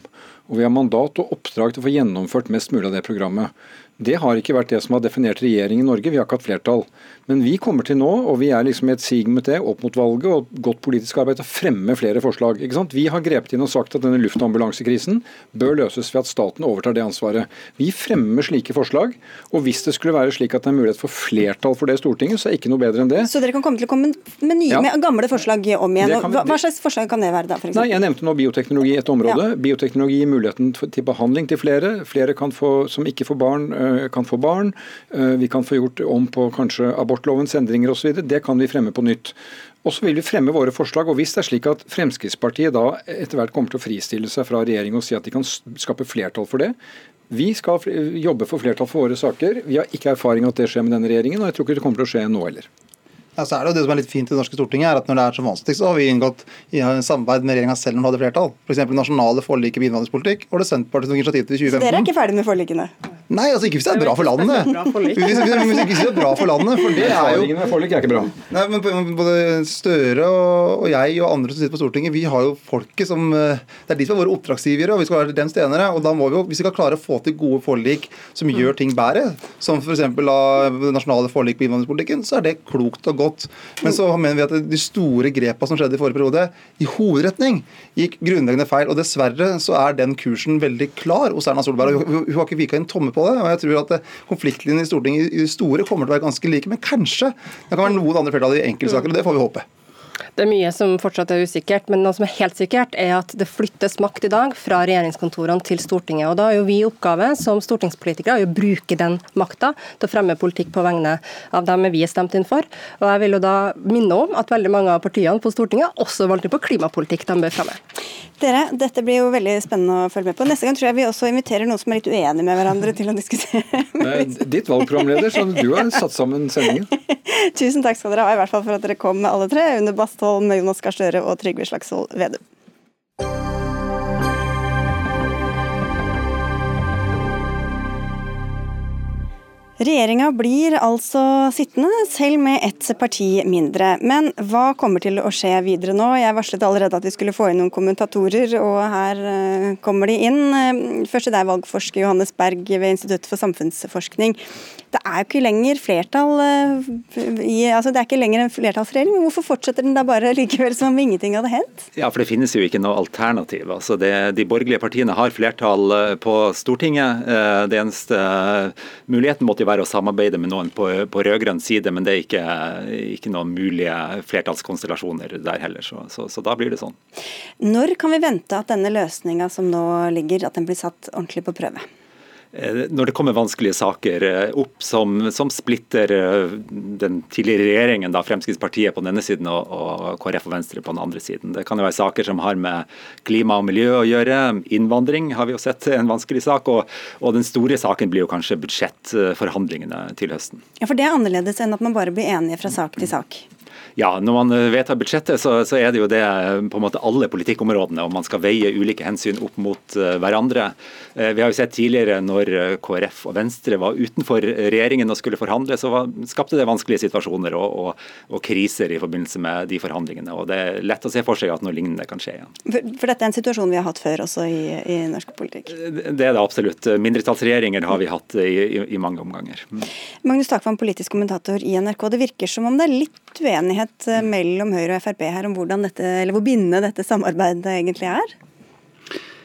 Og vi har mandat og oppdrag til å få gjennomført mest mulig av det programmet. Det har ikke vært det som har definert regjering i Norge. Vi har ikke hatt flertall. Men vi kommer til nå, og vi er liksom i et sig med det, opp mot valget og godt politisk arbeid, å fremme flere forslag. Ikke sant? Vi har grepet inn og sagt at denne luftambulansekrisen bør løses ved at staten overtar det ansvaret. Vi fremmer slike forslag, og hvis det skulle være slik at det er mulighet for flertall for det i Stortinget, så er ikke noe bedre enn det. Så dere kan komme til å komme med, nye, ja. med gamle forslag om igjen. Vi, hva, slags forslag kan det være da? For Nei, jeg nevnte nå bioteknologi i et område. Ja. Bioteknologi gir muligheten til behandling til flere. Flere få, som ikke får barn, kan få barn. Vi kan få gjort om på kanskje abortlovens endringer osv. Det kan vi fremme på nytt. Og så vil vi fremme våre forslag. og Hvis det er slik at Fremskrittspartiet da etter hvert kommer til å fristille seg fra regjering og si at de kan skape flertall for det, vi skal jobbe for flertall for våre saker. Vi har ikke erfaring at det skjer med denne regjeringen, og jeg tror ikke det kommer til å skje nå heller. Ja, så er Det jo det som er litt fint i det norske Stortinget, er at når det er så vanskelig, så har vi inngått i samarbeid med regjeringa selv når vi hadde flertall. F.eks. nasjonale forliket med innvandringspolitikk, og det Senterpartiet som initiativ til 2015. Så dere er ikke ferdig med forlikene? Nei, altså ikke hvis det er bra for landet. Hvis, det er bra for landet, for det er jo Forlik er ikke bra. Nei, men Både Støre og jeg og andre som sitter på Stortinget, vi har jo folket som eh, Det er de som er våre oppdragsgivere, og vi skal være dem stenere. Og da må vi jo, hvis vi skal klare å få til gode forlik som gjør ting bedre, som f.eks. nasjonale forlik på innvandringspolitikken, så er det klokt og godt godt. Men så mener vi at de store grepene som skjedde i forrige periode, i hovedretning gikk grunnleggende feil. Og dessverre så er den kursen veldig klar hos Erna Solberg. Hun, hun har ikke vika en tomme på det. og jeg tror at eh, Konfliktlinjene i Stortinget i store kommer til å være ganske like, men kanskje det kan være noen andre flertall i enkeltsaker. og Det får vi håpe. Det er mye som fortsatt er usikkert, men noe som er helt sikkert, er at det flyttes makt i dag fra regjeringskontorene til Stortinget. Og Da er jo vi i oppgave som stortingspolitikere å bruke den makta til å fremme politikk på vegne av dem vi er stemt inn for. Og jeg vil jo da minne om at veldig mange av partiene på Stortinget også valgte på klimapolitikk de bør fremme. Dere, dette blir jo veldig spennende å følge med på. Neste gang tror jeg vi også inviterer noen som er litt uenige med hverandre til å diskutere. Ditt valgprogramleder, så du har satt sammen sendingen. Tusen takk skal dere ha, i hvert fall for at dere kom med alle tre. Under Bastholm, Jonas Gahr Støre og Trygve Slagsvold Vedum. Regjeringa blir altså sittende, selv med ett parti mindre. Men hva kommer til å skje videre nå? Jeg varslet allerede at vi skulle få inn noen kommentatorer, og her uh, kommer de inn. Først til deg, valgforsker Johannes Berg ved Institutt for samfunnsforskning. Det er jo ikke lenger flertall uh, i, altså det er ikke lenger en flertallsregjering. men Hvorfor fortsetter den da bare likevel som om ingenting hadde hendt? Ja, for det finnes jo ikke noe alternativ. Altså det, de borgerlige partiene har flertall eh, på Stortinget. Det eneste muligheten måtte jo være å samarbeide med noen på, på rød-grønn side, men det er ikke, ikke noen mulige flertallskonstellasjoner der heller. Så, så, så, da blir det sånn. Når kan vi vente at denne løsninga som nå ligger, at den blir satt ordentlig på prøve? Eh, når det kommer vanskelige saker eh, opp som, som splitter eh, den tidligere regjeringen, da Fremskrittspartiet på denne siden og, og, KrF og Venstre på den andre siden. Det kan jo være saker som har med klima og miljø å gjøre. Innvandring har vi jo sett en vanskelig sak. Og, og den store saken blir jo kanskje budsjettforhandlingene til høsten. Ja, For det er annerledes enn at man bare blir enige fra sak til sak? Ja, Når man vedtar budsjettet, så, så, er det jo det på en måte alle politikkområdene, Om man skal veie ulike hensyn opp mot uh, hverandre. Uh, vi har jo sett tidligere når KrF og Venstre var utenfor regjeringen og skulle forhandle, så var, skapte det vanskelige situasjoner og, og, og, kriser i forbindelse med de forhandlingene. og Det er lett å se for seg at noe lignende kan skje igjen. For, for dette er en situasjon vi har hatt før også i, i norsk politikk? Det er det absolutt. Mindretallsregjeringer har vi hatt i, i, i mange omganger. Mm. Magnus Takvam, politisk kommentator i NRK. Det virker som om det er litt uenighet eh, mellom Høyre og Frp her om dette, eller hvor bindende dette samarbeidet egentlig er?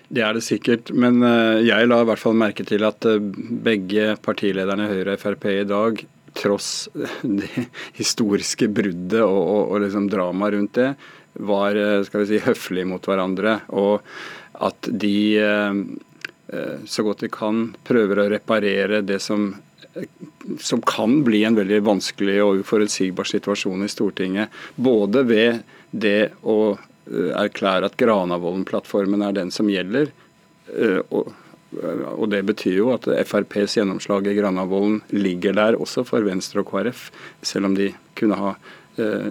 Det er det sikkert, men eh, jeg la i hvert fall merke til at eh, begge partilederne i Høyre og Frp i dag, tross det historiske bruddet og, og, og liksom dramaet rundt det, var skal vi si, høflige mot hverandre. Og at de så godt de kan prøver å reparere det som som kan bli en veldig vanskelig og uforutsigbar situasjon i Stortinget. Både ved det å eh, erklære at Granavolden-plattformen er den som gjelder. Eh, og det betyr jo at FrPs gjennomslag i Granavolden ligger der også for Venstre og KrF, selv om de kunne ha eh,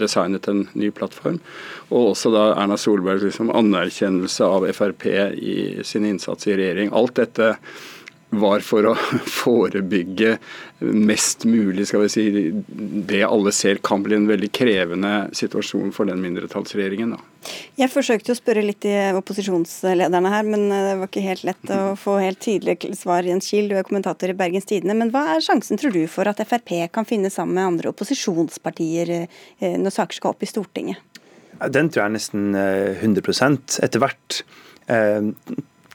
designet en ny plattform. Og også da Erna Solbergs liksom anerkjennelse av Frp i sin innsats i regjering. Alt dette var for å forebygge mest mulig skal vi si, det alle ser kan bli en veldig krevende situasjon for den mindretallsregjeringen. Da. Jeg forsøkte å spørre litt i opposisjonslederne her, men det var ikke helt lett å få helt tydelige svar. Jens Kiel, du er kommentator i Bergens Tidende. Men hva er sjansen, tror du, for at Frp kan finne sammen med andre opposisjonspartier eh, når saker skal opp i Stortinget? Den tror jeg er nesten 100 eh, etter hvert.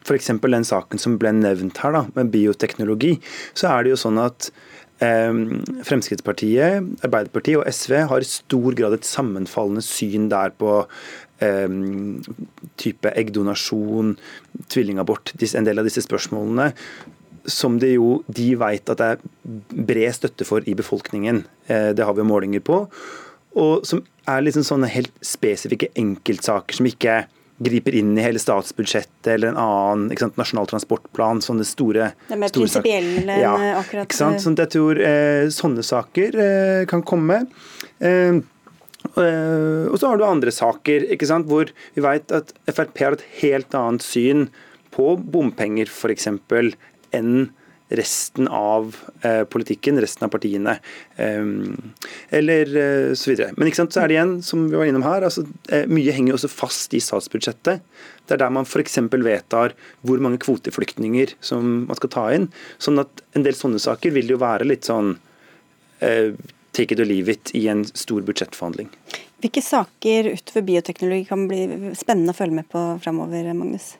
F.eks. den saken som ble nevnt her, da, med bioteknologi. Så er det jo sånn at eh, Fremskrittspartiet, Arbeiderpartiet og SV har i stor grad et sammenfallende syn der på eh, type eggdonasjon, tvillingabort, en del av disse spørsmålene som det jo de vet at det er bred støtte for i befolkningen. Eh, det har vi målinger på. Og som er liksom sånne helt spesifikke enkeltsaker som ikke griper inn i hele statsbudsjettet eller en annen sant, nasjonal transportplan. Sånne store Det er mer prinsipielle ja, akkurat ikke sant? Sånn jeg tror eh, sånne saker eh, kan komme. Eh, eh, og så har du andre saker sant, hvor vi vet at Frp har et helt annet syn på bompenger f.eks. enn resten av eh, politikken, resten av partiene. Eh, eller eh, så videre. Men ikke sant, så er det igjen, som vi var innom her, altså, eh, mye henger også fast i statsbudsjettet. Det er der man f.eks. vedtar hvor mange kvoteflyktninger som man skal ta inn. sånn at en del sånne saker vil jo være litt sånn uh, take it or leave it i en stor budsjettforhandling. Hvilke saker utover bioteknologi kan bli spennende å følge med på framover, Magnus?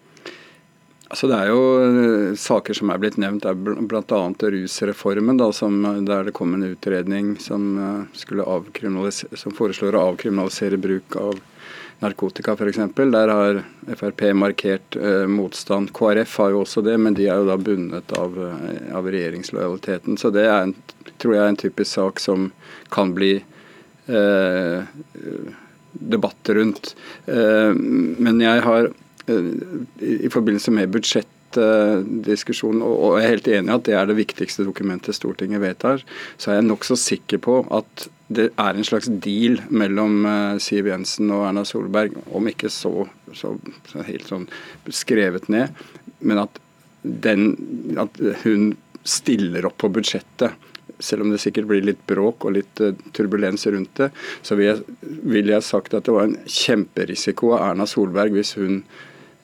Altså Det er jo eh, saker som er blitt nevnt, er bl.a. rusreformen, da, som, der det kom en utredning som, eh, som foreslår å avkriminalisere bruk av narkotika f.eks. Der har Frp markert eh, motstand. KrF har jo også det, men de er jo da bundet av, eh, av regjeringslojaliteten. Så det er en, tror jeg er en typisk sak som kan bli eh, debatt rundt. Eh, men jeg har i forbindelse med budsjett budsjettdiskusjonen, og jeg er helt enig i at det er det viktigste dokumentet Stortinget vedtar, så er jeg nokså sikker på at det er en slags deal mellom eh, Siv Jensen og Erna Solberg, om ikke så, så, så helt sånn skrevet ned, men at, den, at hun stiller opp på budsjettet selv om det sikkert blir litt bråk og litt uh, turbulens rundt det, så vil jeg, vil jeg sagt at det var en kjemperisiko av Erna Solberg hvis hun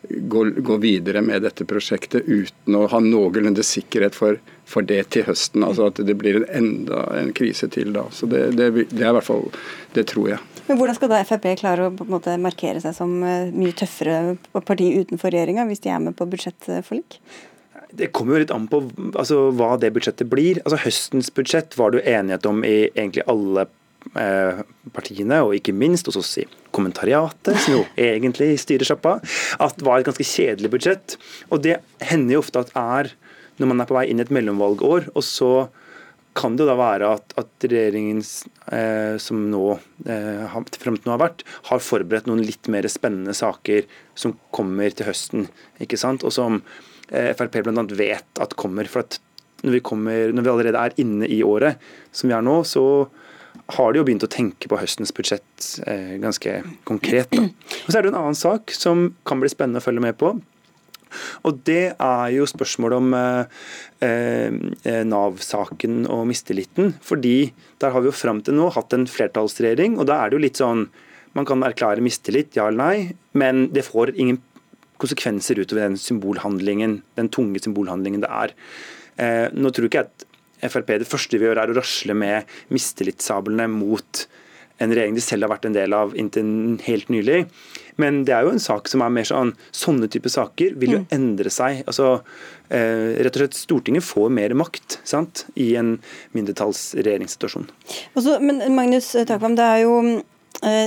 gå, gå, videre med dette prosjektet uten å ha noenlunde sikkerhet for, for, det til høsten. Altså at det blir en enda en krise til da. Så det, det, det er i hvert fall Det tror jeg. Men Hvordan skal da Frp klare å på en måte markere seg som eh, mye tøffere parti utenfor regjeringa, hvis de er med på budsjettforlik? Det kommer jo litt an på altså, hva det budsjettet blir. Altså Høstens budsjett var det jo enighet om i egentlig alle Eh, partiene, og ikke minst hos oss i kommentariatet, som jo egentlig styrer sjappa, at det var et ganske kjedelig budsjett. Og det hender jo ofte at er når man er på vei inn i et mellomvalgår, og så kan det jo da være at, at regjeringen eh, som nå eh, frem til nå har vært, har forberedt noen litt mer spennende saker som kommer til høsten. ikke sant? Og som eh, Frp bl.a. vet at kommer. For at når vi, kommer, når vi allerede er inne i året som vi er nå, så har de jo begynt å tenke på høstens budsjett eh, ganske konkret. Da. Og Så er det en annen sak som kan bli spennende å følge med på. Og Det er jo spørsmålet om eh, eh, Nav-saken og mistilliten. fordi der har vi jo fram til nå hatt en flertallsregjering, og da er det jo litt sånn Man kan erklære mistillit, ja eller nei, men det får ingen konsekvenser utover den symbolhandlingen, den tunge symbolhandlingen det er. Eh, nå tror ikke jeg at Frp det første vi gjør er å rasle med mistillitssablene mot en regjering de selv har vært en del av inntil helt nylig. Men det er jo en sak som er mer sånn Sånne type saker vil jo Mm. endre seg. altså eh, rett og slett Stortinget får mer makt sant, i en mindretallsregjeringssituasjon. Og så- men Magnus Takvam, det er jo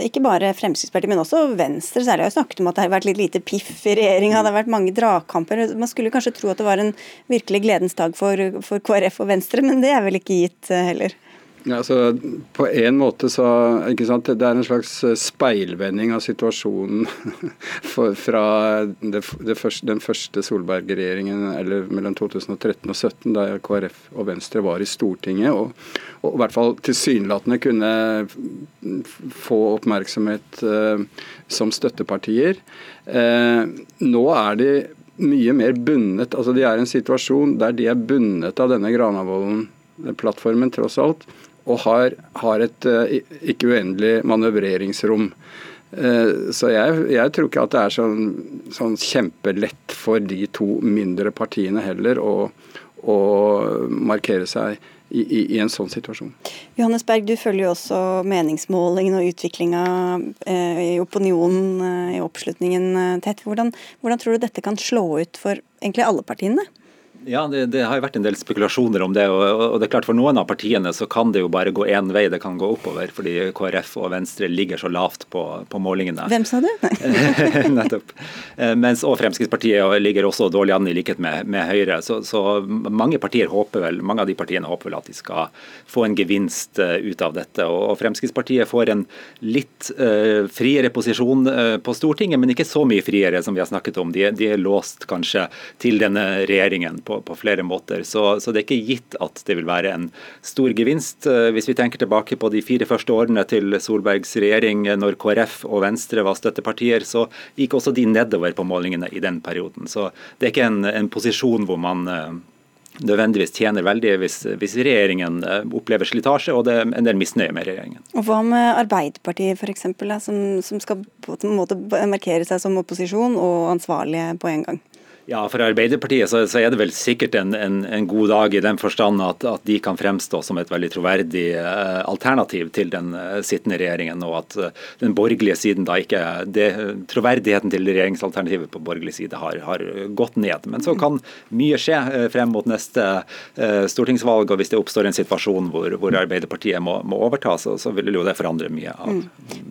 ikke bare Fremskrittspartiet, men også Venstre særlig har snakket om at det har vært litt lite piff i regjeringa. Det har vært mange dragkamper. Man skulle kanskje tro at det var en virkelig gledens dag for, for KrF og Venstre, men det er vel ikke gitt eh, heller. Ja, altså, på en måte så ikke sant, Det er en slags eh, speilvending av situasjonen for, fra det, det første, den første Solberg-regjeringen eller mellom 2013 og 2017, da KrF og Venstre var i Stortinget og, og i hvert fall tilsynelatende kunne få oppmerksomhet eh, som støttepartier. Eh, nå er de mye mer bundet. altså De er i en situasjon der de er bundet av denne Granavolden-plattformen, tross alt og har, har et eh, ikke uendelig manøvreringsrom. Eh, Så jeg, jeg tror ikke at det er sånn, sånn kjempelett for de to mindre partiene heller å, å markere seg i, i, i en sånn situasjon. Johannes Berg, du følger jo også meningsmålingene og utviklinga eh, i opinionen, i oppslutningen tett. Hvordan, hvordan tror du dette kan slå ut for egentlig alle partiene? Ja, det, det har jo vært en del spekulasjoner om det. Og, og det er klart For noen av partiene så kan det jo bare gå én vei, det kan gå oppover. Fordi KrF og Venstre ligger så lavt på, på målingene. Hvem sa du? Nettopp. Eh, Mens og Fremskrittspartiet ligger også dårlig an i likhet med, med Høyre. Så, så mange partier håper vel, mange av de partiene håper vel at de skal få en gevinst eh, ut av dette. Og, og Fremskrittspartiet får en litt uh, friere posisjon uh, på Stortinget, men ikke så mye friere som vi har snakket om. De, de er låst kanskje til denne regjeringen på, på flere måter. Så, så det er ikke gitt at det vil være en stor gevinst. Eh, Hvis vi tenker tilbake på de fire første årene til Solbergs regjering, eh, når KrF og Venstre var støttepartier, så gikk også de nedover på målingene i den perioden. Så det er ikke en, en posisjon hvor man eh, nødvendigvis tjener veldig hvis, hvis regjeringen opplever slitasje og det er en del misnøye med regjeringen. Og hva med Arbeiderpartiet f.eks., som, som skal på en måte markere seg som opposisjon og ansvarlige på en gang? Ja, For Arbeiderpartiet så, så er det vel sikkert en, en, en god dag i den forstand at, at de kan fremstå som et veldig troverdig eh, alternativ til den eh, sittende regjeringen, og at eh, den borgerlige siden da ikke det, Troverdigheten til regjeringsalternativet på borgerlig side har, har gått ned. Men så kan mye skje frem mot neste stortingsvalg, og hvis det oppstår en situasjon hvor, hvor Arbeiderpartiet må, må overta, så, så vil jo det forandre mye av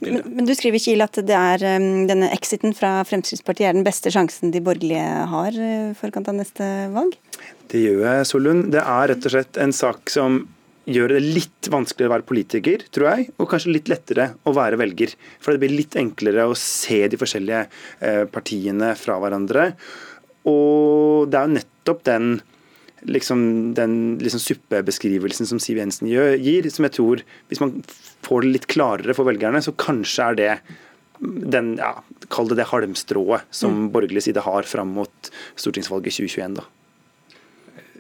Men, men du skriver Kiel at det er um, denne exiten fra Fremskrittspartiet er den beste sjansen de borgerlige har uh, forkant av neste valg? Det gjør jeg, Solund. Det er rett og slett en sak som gjør det litt vanskeligere å være politiker, tror jeg, og kanskje litt lettere å være velger. For det blir litt enklere å se de forskjellige eh, partiene fra hverandre. Og det er jo nettopp den liksom, den liksom suppebeskrivelsen som Siv Jensen gir, som jeg tror, hvis man får det litt klarere for velgerne, så kanskje er det den, ja, Kall det det halmstrået som borgerlig side har fram mot stortingsvalget 2021. da.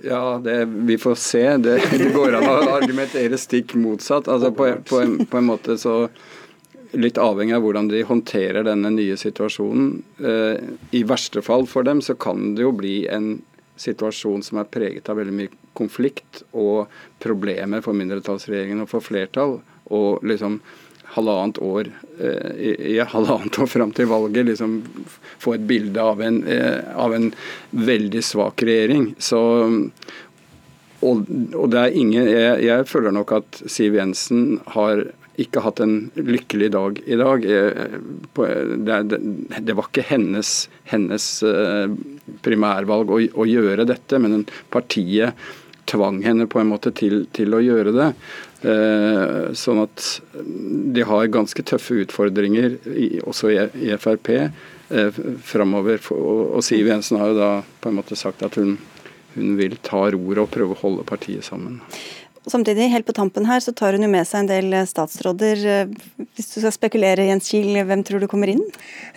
Ja, det, vi får se. Det, det går an å argumentere stikk motsatt. Altså på, på, en, på en måte så Litt avhengig av hvordan de håndterer denne nye situasjonen. Eh, I verste fall for dem så kan det jo bli en situasjon som er preget av veldig mye konflikt og problemer for mindretallsregjeringen og for flertall. Og liksom halvannet år eh, i, i halvannet år fram til valget liksom få et bilde av en, eh, av en veldig svak regjering. Så og, og det er ingen jeg, jeg føler nok at Siv Jensen har ikke hatt en lykkelig dag i dag. Det, var ikke hennes, hennes eh, primærvalg å, å gjøre dette, men partiet tvang henne på en måte til, til å gjøre det. Eh, sånn at de har ganske tøffe utfordringer, også i, Frp, eh, framover. Og Siv Jensen har jo da på en måte sagt at hun, hun vil ta roret og prøve å holde partiet sammen. Samtidig, helt på tampen her, så tar hun jo med seg en del eh, statsråder. Eh, Hvis du skal spekulere, Jens Kiel, hvem tror du kommer inn?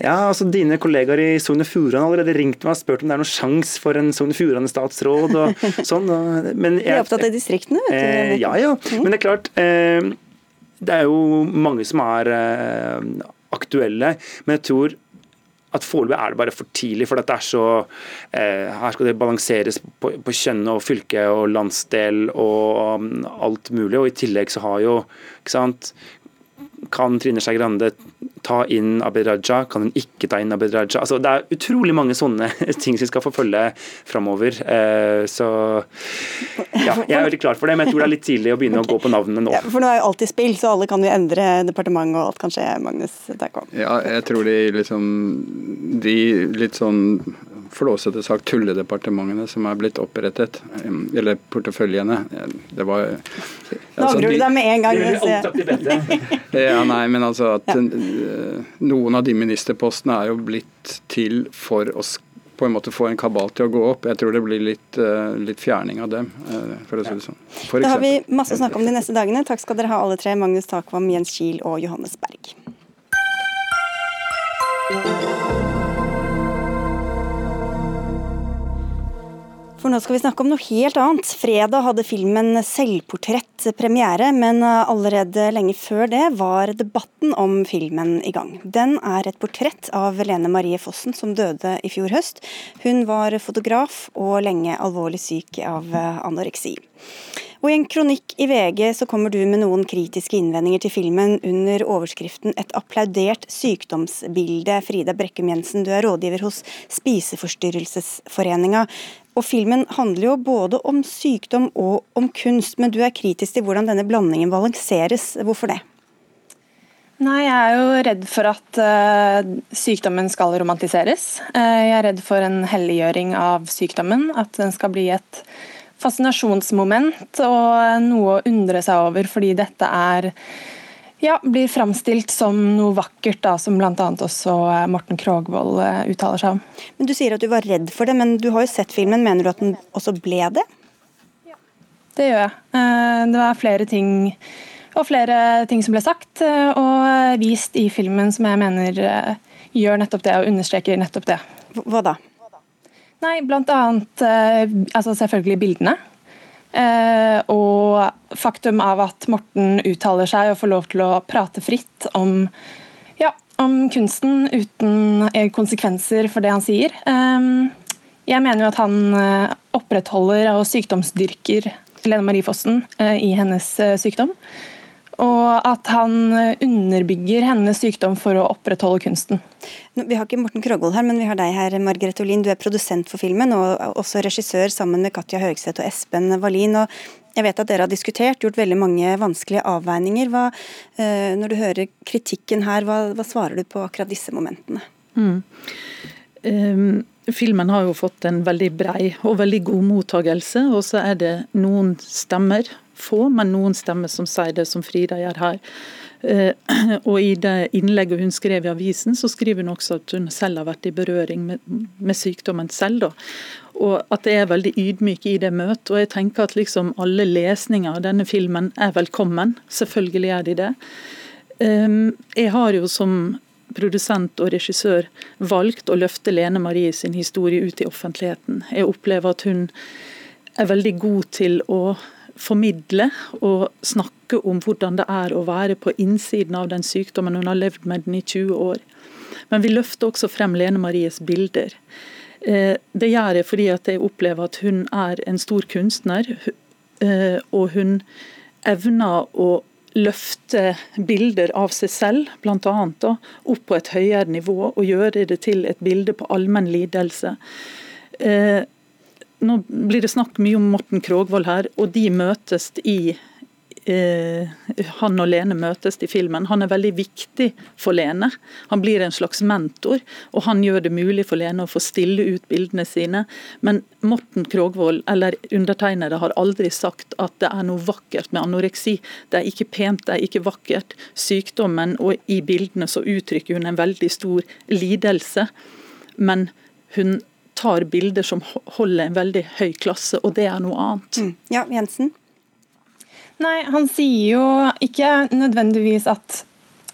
Ja, altså Dine kollegaer i Sogn og Fjordane har allerede ringt meg og spurt om det er noen sjanse for en Sogn og Fjordane-statsråd. og sånn. Men jeg, De er opptatt av distriktene, vet du. Eh, ja, ja. Men det er klart eh, Det er jo mange som er eh, aktuelle. Men jeg tror at foreløpig er det bare for tidlig, for dette er så eh, Her skal det balanseres på, på kjønn og fylke og landsdel og um, alt mulig. Og i tillegg så har jo ikke sant, kan Trine Skei Grande ta inn Abid Raja, kan hun ikke ta inn Abid Raja? Altså, det er utrolig mange sånne ting som vi skal forfølge framover. Eh, så ja, jeg er veldig klar for det, men jeg tror det er litt tidlig å begynne å gå på navnene nå. Ja, for nå er jo alt i spill, så alle kan jo endre departement og alt kan skje, Magnus om. Ja, jeg tror de liksom De litt sånn flåsete sagt tulledepartementene som er blitt opprettet, eller porteføljene. Det var Nå angrer du deg med en gang. ja, nei, men altså at ja. noen av de ministerpostene er jo blitt til for å på en måte få en kabal til å gå opp. Jeg tror det blir litt, litt fjerning av dem, for å si det sånn. For da har vi masse å snakke om de neste dagene. Takk skal dere ha alle tre, Magnus Takvam, Jens Kiel og Johannes Berg. For nå skal vi snakke om noe helt annet. Fredag hadde filmen 'Selvportrett' premiere, men allerede lenge før det var debatten om filmen i gang. Den er et portrett av Lene Marie Fossen, som døde i fjor høst. Hun var fotograf og lenge alvorlig syk av anoreksi. Og I en kronikk i VG så kommer du med noen kritiske innvendinger til filmen under overskriften 'Et applaudert sykdomsbilde'. Frida Brekkum Jensen, du er rådgiver hos Spiseforstyrrelsesforeninga. Og Filmen handler jo både om sykdom og om kunst, men du er kritisk til hvordan denne blandingen balanseres. Hvorfor det? Nei, Jeg er jo redd for at uh, sykdommen skal romantiseres. Uh, jeg er redd for en helliggjøring av sykdommen. At den skal bli et fascinasjonsmoment og noe å undre seg over, fordi dette er ja, blir framstilt som noe vakkert, da, som bl.a. også Morten Krogvold eh, uttaler seg om. Men Du sier at du var redd for det, men du har jo sett filmen. Mener du at den også ble det? Ja, det gjør jeg. Eh, det var flere ting og flere ting som ble sagt eh, og vist i filmen som jeg mener gjør nettopp det, og understreker nettopp det. Hva da? Nei, blant annet altså selvfølgelig bildene. Eh, og faktum av at Morten uttaler seg og får lov til å prate fritt om, ja, om kunsten uten konsekvenser for det han sier. Eh, jeg mener jo at han eh, opprettholder og sykdomsdyrker Lene Marie Fossen i hennes sykdom. Og at han underbygger hennes sykdom for å opprettholde kunsten. Vi har ikke Morten Krogvold her, men vi har deg her, Margrethe Olin. Du er produsent for filmen og også regissør sammen med Katja Høgseth og Espen Wallin. Og jeg vet at dere har diskutert, gjort veldig mange vanskelige avveininger. Hva, eh, når du hører kritikken her, hva, hva, svarer du på akkurat disse momentene? Mm. Um, filmen har jo fått en veldig brei og veldig god mottagelse, og så er det noen stemmer få, men noen stemmer som sier det som Frida gjør her. Eh, og I det innlegget hun skrev i avisen, så skriver hun også at hun selv har vært i berøring med, med sykdommen selv. Da. Og at det er veldig ydmyk i det møtet. Og jeg tenker at liksom alle lesninger av denne filmen er velkommen. Selvfølgelig er de det. Eh, jeg har jo som produsent og regissør valgt å løfte Lene Marie sin historie ut i offentligheten. Jeg opplever at hun er veldig god til å formidle og snakke om hvordan det er å være på innsiden av den sykdommen. Hun har levd med den i 20 år. Men vi løfter også frem Lene Maries bilder. Eh, det gjør jeg fordi jeg opplever at hun er en stor kunstner. Eh, og hun evner å løfte bilder av seg selv, bl.a. opp på et høyere nivå og gjøre det til et bilde på allmenn lidelse. Nå blir det snakk mye om Morten Krogvold her, og de møtes i eh, han og Lene møtes i filmen. Han er veldig viktig for Lene. Han blir en slags mentor, og han gjør det mulig for Lene å få stille ut bildene sine. Men Morten Krogvold, eller undertegnede, har aldri sagt at det er noe vakkert med anoreksi. Det er ikke pent, det er ikke vakkert. Sykdommen, og i bildene så uttrykker hun en veldig stor lidelse. Men hun tar bilder som holder en veldig høy klasse, og det er noe annet. Mm. Ja, Jensen? Nei, han sier jo ikke nødvendigvis at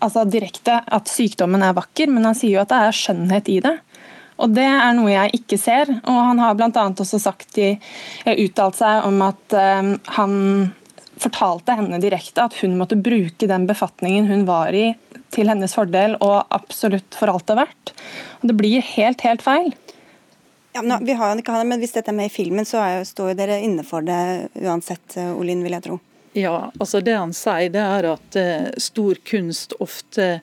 altså direkte at sykdommen er vakker, men han sier jo at det er skjønnhet i det. Og Det er noe jeg ikke ser. og Han har bl.a. også sagt i, uttalt seg om at um, han fortalte henne direkte at hun måtte bruke den befatningen hun var i til hennes fordel og absolutt for alt det er verdt. Og Det blir helt, helt feil. Ja, men, vi har jo ikke det, men Hvis dette er med i filmen, så er, står jo dere inne for det uansett, eh, Olin, vil jeg tro. Ja, altså det han sier det er at eh, stor kunst ofte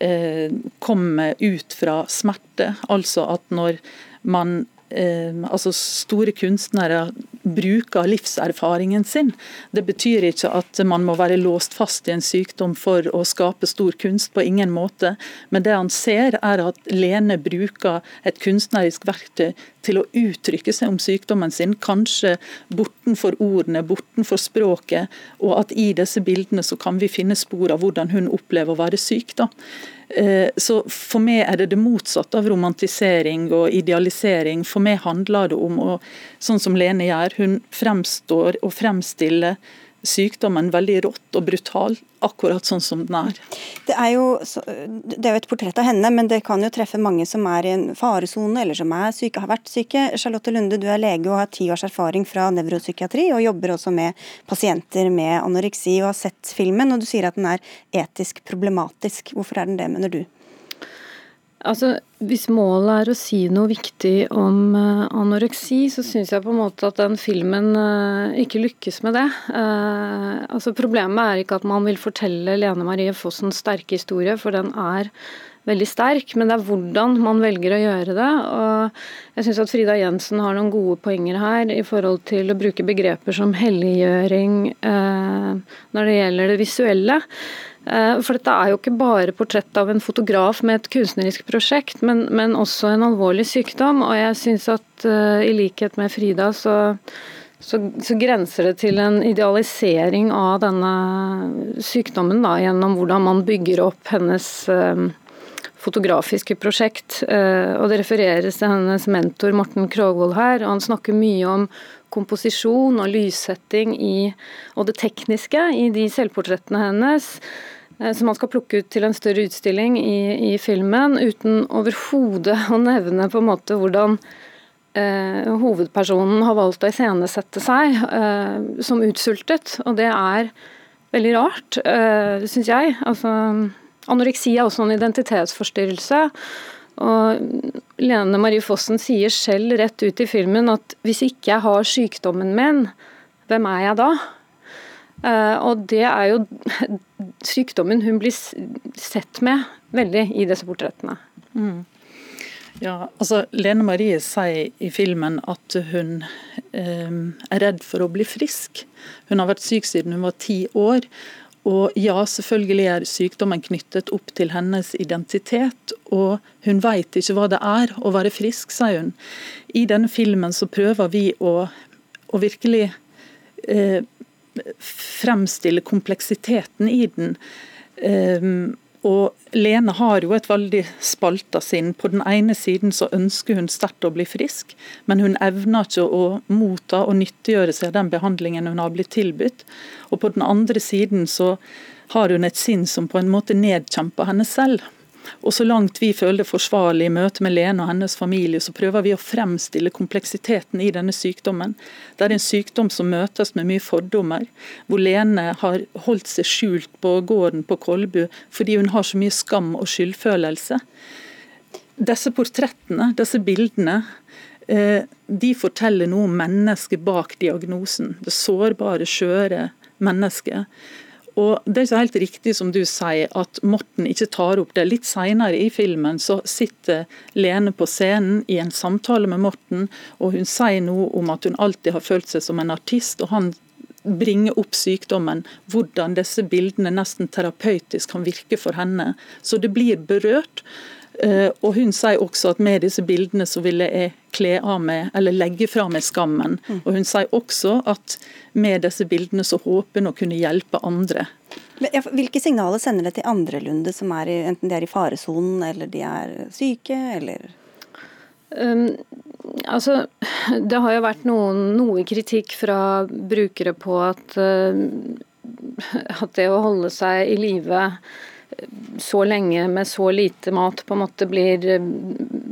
eh, kommer ut fra smerte. Altså at når man eh, altså Store kunstnere bruker livserfaringen sin. Det betyr ikke at man må være låst fast i en sykdom for å skape stor kunst, på ingen måte. Men det han ser, er at Lene bruker et kunstnerisk verktøy til å uttrykke seg om sykdommen sin, kanskje bortenfor ordene, bortenfor språket, og at i disse bildene så kan vi finne spor av hvordan hun opplever å være syk. da. Eh, så For meg er det det motsatte av romantisering og idealisering. For meg handler det om, å, sånn som Lene gjør, hun fremstår og fremstiller sykdommen veldig rått og brutal, akkurat sånn som den er. Det er, jo, det er jo et portrett av henne, men det kan jo treffe mange som er i en faresone, eller som er syke, har vært syke. Charlotte Lunde, du er lege og har ti års erfaring fra nevropsykiatri, og jobber også med pasienter med anoreksi, og har sett filmen, og du sier at den er etisk problematisk. Hvorfor er den det, mener du? Altså, Hvis målet er å si noe viktig om uh, anoreksi, så syns jeg på en måte at den filmen uh, ikke lykkes med det. Uh, altså Problemet er ikke at man vil fortelle Lene Marie Fossens sterke historie, for den er veldig sterk, men det er hvordan man velger å gjøre det. og Jeg syns at Frida Jensen har noen gode poenger her i forhold til å bruke begreper som helliggjøring når det gjelder det visuelle. Eh, for dette er jo ikke bare portrett av en fotograf med et kunstnerisk prosjekt, men, men også en alvorlig sykdom. Og jeg syns at uh, i likhet med Frida, så, så, så, grenser det til en idealisering av denne sykdommen da, gjennom hvordan man bygger opp hennes uh, fotografiske prosjekt. Og det refereres til hennes mentor Morten Krogvold her, og han snakker mye om komposisjon og lyssetting i, og det tekniske i de selvportrettene hennes. Eh, som man skal plukke ut til en større utstilling i, i filmen, uten overhodet å nevne på en måte hvordan eh, hovedpersonen har valgt å iscenesette seg eh, som utsultet. Og det er veldig rart, eh, syns jeg. Altså, anoreksi er også en identitetsforstyrrelse. Og Lene Marie Fossen sier selv rett ut i filmen at hvis ikke jeg har sykdommen min, hvem er jeg da? Uh, og det er jo sykdommen hun blir sett med veldig i disse portrettene. Mm. Ja, altså Lene Marie sier i filmen at hun eh, er redd for å bli frisk. Hun har vært syk siden hun var ti år. Og ja, selvfølgelig er sykdommen knyttet opp til hennes identitet, og hun vet ikke hva det er å være frisk, sier hun. I denne filmen så prøver vi å, å virkelig eh, fremstille kompleksiteten i den. Um, og Lene har jo et veldig spalta sinn. På den ene siden så ønsker hun sterkt å bli frisk, men hun evner ikke å motta og nyttiggjøre seg den behandlingen hun har blitt tilbudt. Og på den andre siden så har hun et sinn som på en måte nedkjemper henne selv. Og så langt vi føler det forsvarlig i møte med Lene og hennes familie, så prøver vi å fremstille kompleksiteten i denne sykdommen. Det er en sykdom som møtes med mye fordommer, hvor Lene har holdt seg skjult på gården på Kolbu fordi hun har så mye skam og skyldfølelse. Disse portrettene, disse bildene, eh, de forteller noe om mennesket bak diagnosen. Det sårbare, skjøre mennesket. Og Det er ikke helt riktig som du sier, at Morten ikke tar opp det. Litt senere i filmen så sitter Lene på scenen i en samtale med Morten, og hun sier noe om at hun alltid har følt seg som en artist. og han bringer opp sykdommen, hvordan disse bildene nesten terapeutisk kan virke for henne. Så det blir berørt. Eh, og Hun sier også at med disse bildene så ville jeg kle av meg, eller legge fra meg skammen. Mm. Og Hun sier også at med disse bildene så håper hun å kunne hjelpe andre. Hvilke signaler sender det til andre Lunde, som er i, enten de er i faresonen eller de er syke, eller? Um, altså, det har jo vært noen, noe kritikk fra brukere på at, uh, at det å holde seg i live så lenge med så lite mat på en måte blir eh,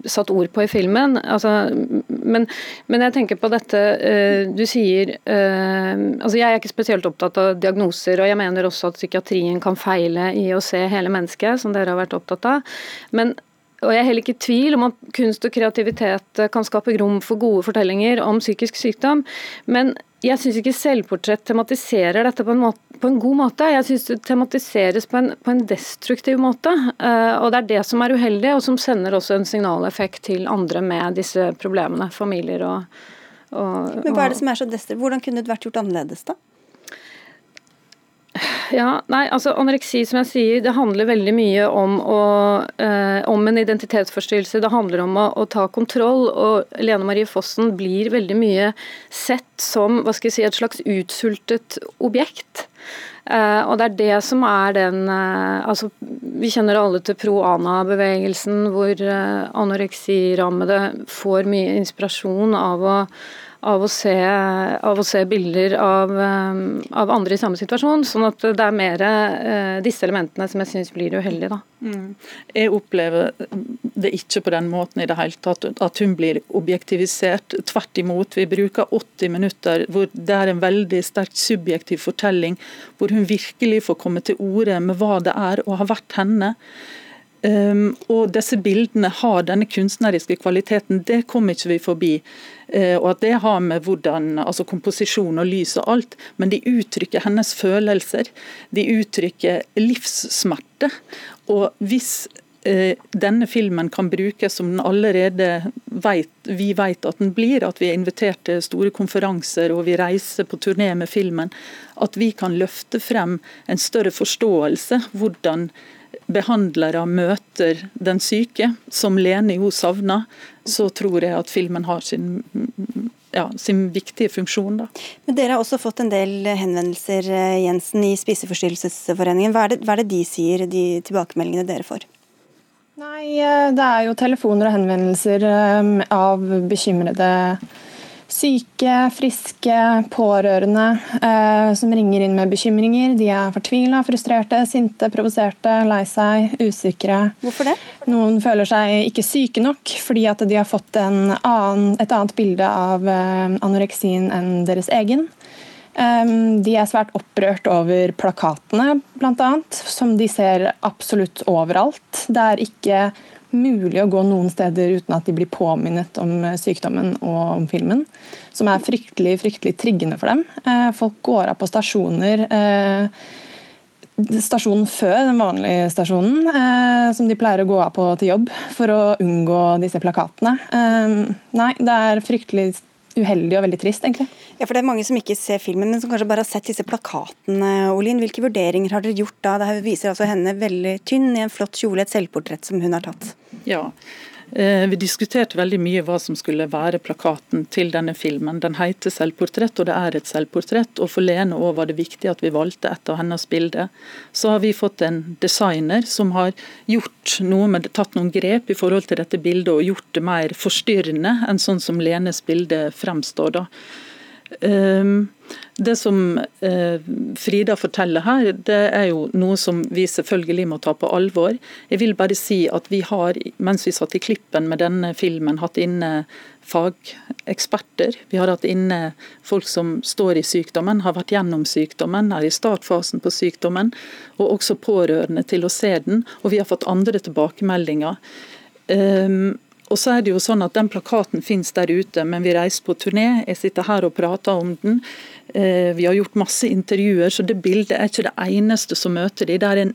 satt ord på i filmen. Altså, men, men, jeg tenker på dette uh, du sier uh, altså Jeg er ikke spesielt opptatt av diagnoser, og jeg mener også at psykiatrien kan feile i å se hele mennesket, som dere har vært opptatt av. Men og Jeg er heller ikke i tvil om at kunst og kreativitet kan skape rom for gode fortellinger om psykisk sykdom. Men jeg syns ikke selvportrett tematiserer dette på en, måte, på en god måte. Jeg syns det tematiseres på en, på en, destruktiv måte. Uh, og det er det som er uheldig, og som sender også en signaleffekt til andre med disse problemene. Familier og, og Men hva er det som er så destruktivt? Hvordan kunne det vært gjort annerledes, da? Ja, nei, altså Anoreksi som jeg sier, det handler veldig mye om, å, eh, om en identitetsforstyrrelse. Det handler om å, å, ta kontroll. og Lene Marie Fossen blir veldig mye sett som hva skal jeg si, et slags utsultet objekt. Eh, og det er det som er den eh, altså Vi kjenner alle til pro-ana-bevegelsen, hvor eh, anoreksirammede får mye inspirasjon av å av å se, av å se bilder av, eh, av, andre i samme situasjon. Sånn at det er mer uh, disse elementene som jeg syns blir uheldige. Mm. Jeg opplever det ikke på den måten i det hele tatt, at hun blir objektivisert. Tvert imot. Vi bruker 80 minutter hvor det er en veldig sterkt subjektiv fortelling, hvor hun virkelig får komme til orde med hva det er å ha vært henne. Um, og disse bildene har denne kunstneriske kvaliteten, det kommer ikke vi forbi. Uh, og at det har med hvordan, altså komposisjon og lys og alt, men de uttrykker hennes følelser. De uttrykker livssmerte. Og hvis uh, denne filmen kan brukes som den allerede vet, vi vet at den blir, at vi er invitert til store konferanser og vi reiser på turné med filmen, at vi kan løfte frem en større forståelse hvordan behandlere møter den syke, som Lene jo savner, så tror jeg at filmen har sin, ja, sin viktige funksjon. Da. Men Dere har også fått en del henvendelser Jensen, i Spiseforstyrrelsesforeningen. Hva er, det, hva er det de sier, de tilbakemeldingene dere får? Nei, eh, Det er jo telefoner og henvendelser eh, av bekymrede Syke, friske, pårørende eh, som ringer inn med bekymringer. De er fortvila, frustrerte, sinte, provoserte, lei seg, usikre. Hvorfor det? Noen føler seg ikke syke nok fordi at de har fått annen, et annet bilde av eh, anoreksien enn deres egen. Eh, de er svært opprørt over plakatene, bl.a., som de ser absolutt overalt. Det er ikke mulig å gå noen steder uten at de blir påminnet om eh, sykdommen og om filmen. Som er fryktelig fryktelig triggende for dem. Eh, folk går av på stasjoner eh, stasjonen før den vanlige stasjonen, som de pleier å gå av på til jobb for å unngå disse plakatene. nei, det er fryktelig uheldig og veldig trist, egentlig. Ja, for Det er mange som ikke ser filmen, men som kanskje bare har sett disse plakatene. Olin. Hvilke vurderinger har dere gjort da? Det viser altså henne veldig tynn i en flott kjole, et selvportrett som hun har tatt. Ja, vi diskuterte veldig mye hva som skulle være plakaten til denne filmen. Den heter 'Selvportrett', og det er et selvportrett. Og for Lene òg var det viktig at vi valgte et av hennes bilder. Så har vi fått en designer som har gjort noe med, tatt noen grep i forhold til dette bildet og gjort det mer forstyrrende enn sånn som Lenes bilde fremstår. da. Um, det som eh, Frida forteller her, det er jo noe som vi selvfølgelig må ta på alvor. Jeg vil bare si at vi har, mens vi satt i klippen med denne filmen, hatt inne fageksperter. Vi har hatt inne folk som står i sykdommen, har vært gjennom sykdommen, er i startfasen på sykdommen, og også pårørende til å se den. Og vi har fått andre tilbakemeldinger. Um, og så er det jo sånn at Den plakaten finnes der ute, men vi reiser på turné. Jeg sitter her og prater om den. Eh, vi har gjort masse intervjuer, så det bildet er ikke det eneste som møter de. Det er en,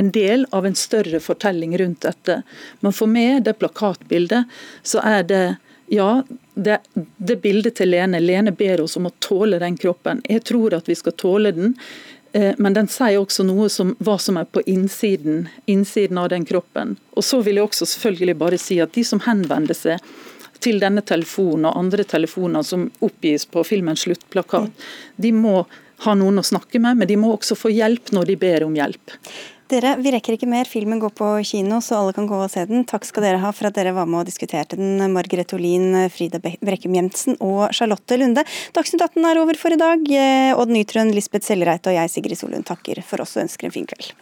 en del av en større fortelling rundt dette. Men for meg, det plakatbildet, så er det ja, det, det bildet til Lene. Lene ber oss om å tåle den kroppen. Jeg tror at vi skal tåle den. Eh, men den sier også noe om hva som er på innsiden, innsiden av den kroppen. Og så vil jeg også selvfølgelig bare si at de som henvender seg til denne telefonen og andre telefoner som oppgis på filmens sluttplakat, de må ha noen å snakke med, men de må også få hjelp når de ber om hjelp. Dere, Vi rekker ikke mer. Filmen går på kino, så alle kan gå og se den. Takk skal dere ha for at dere var med og diskuterte den. Margrethe Olin, Frida Brekkum Jensen og Charlotte Lunde. Dagsnytt 18 er over for i dag. Eh, Odd Nytrøen, Lisbeth Sellereite og jeg, Sigrid Solund, takker for oss og ønsker en fin kveld.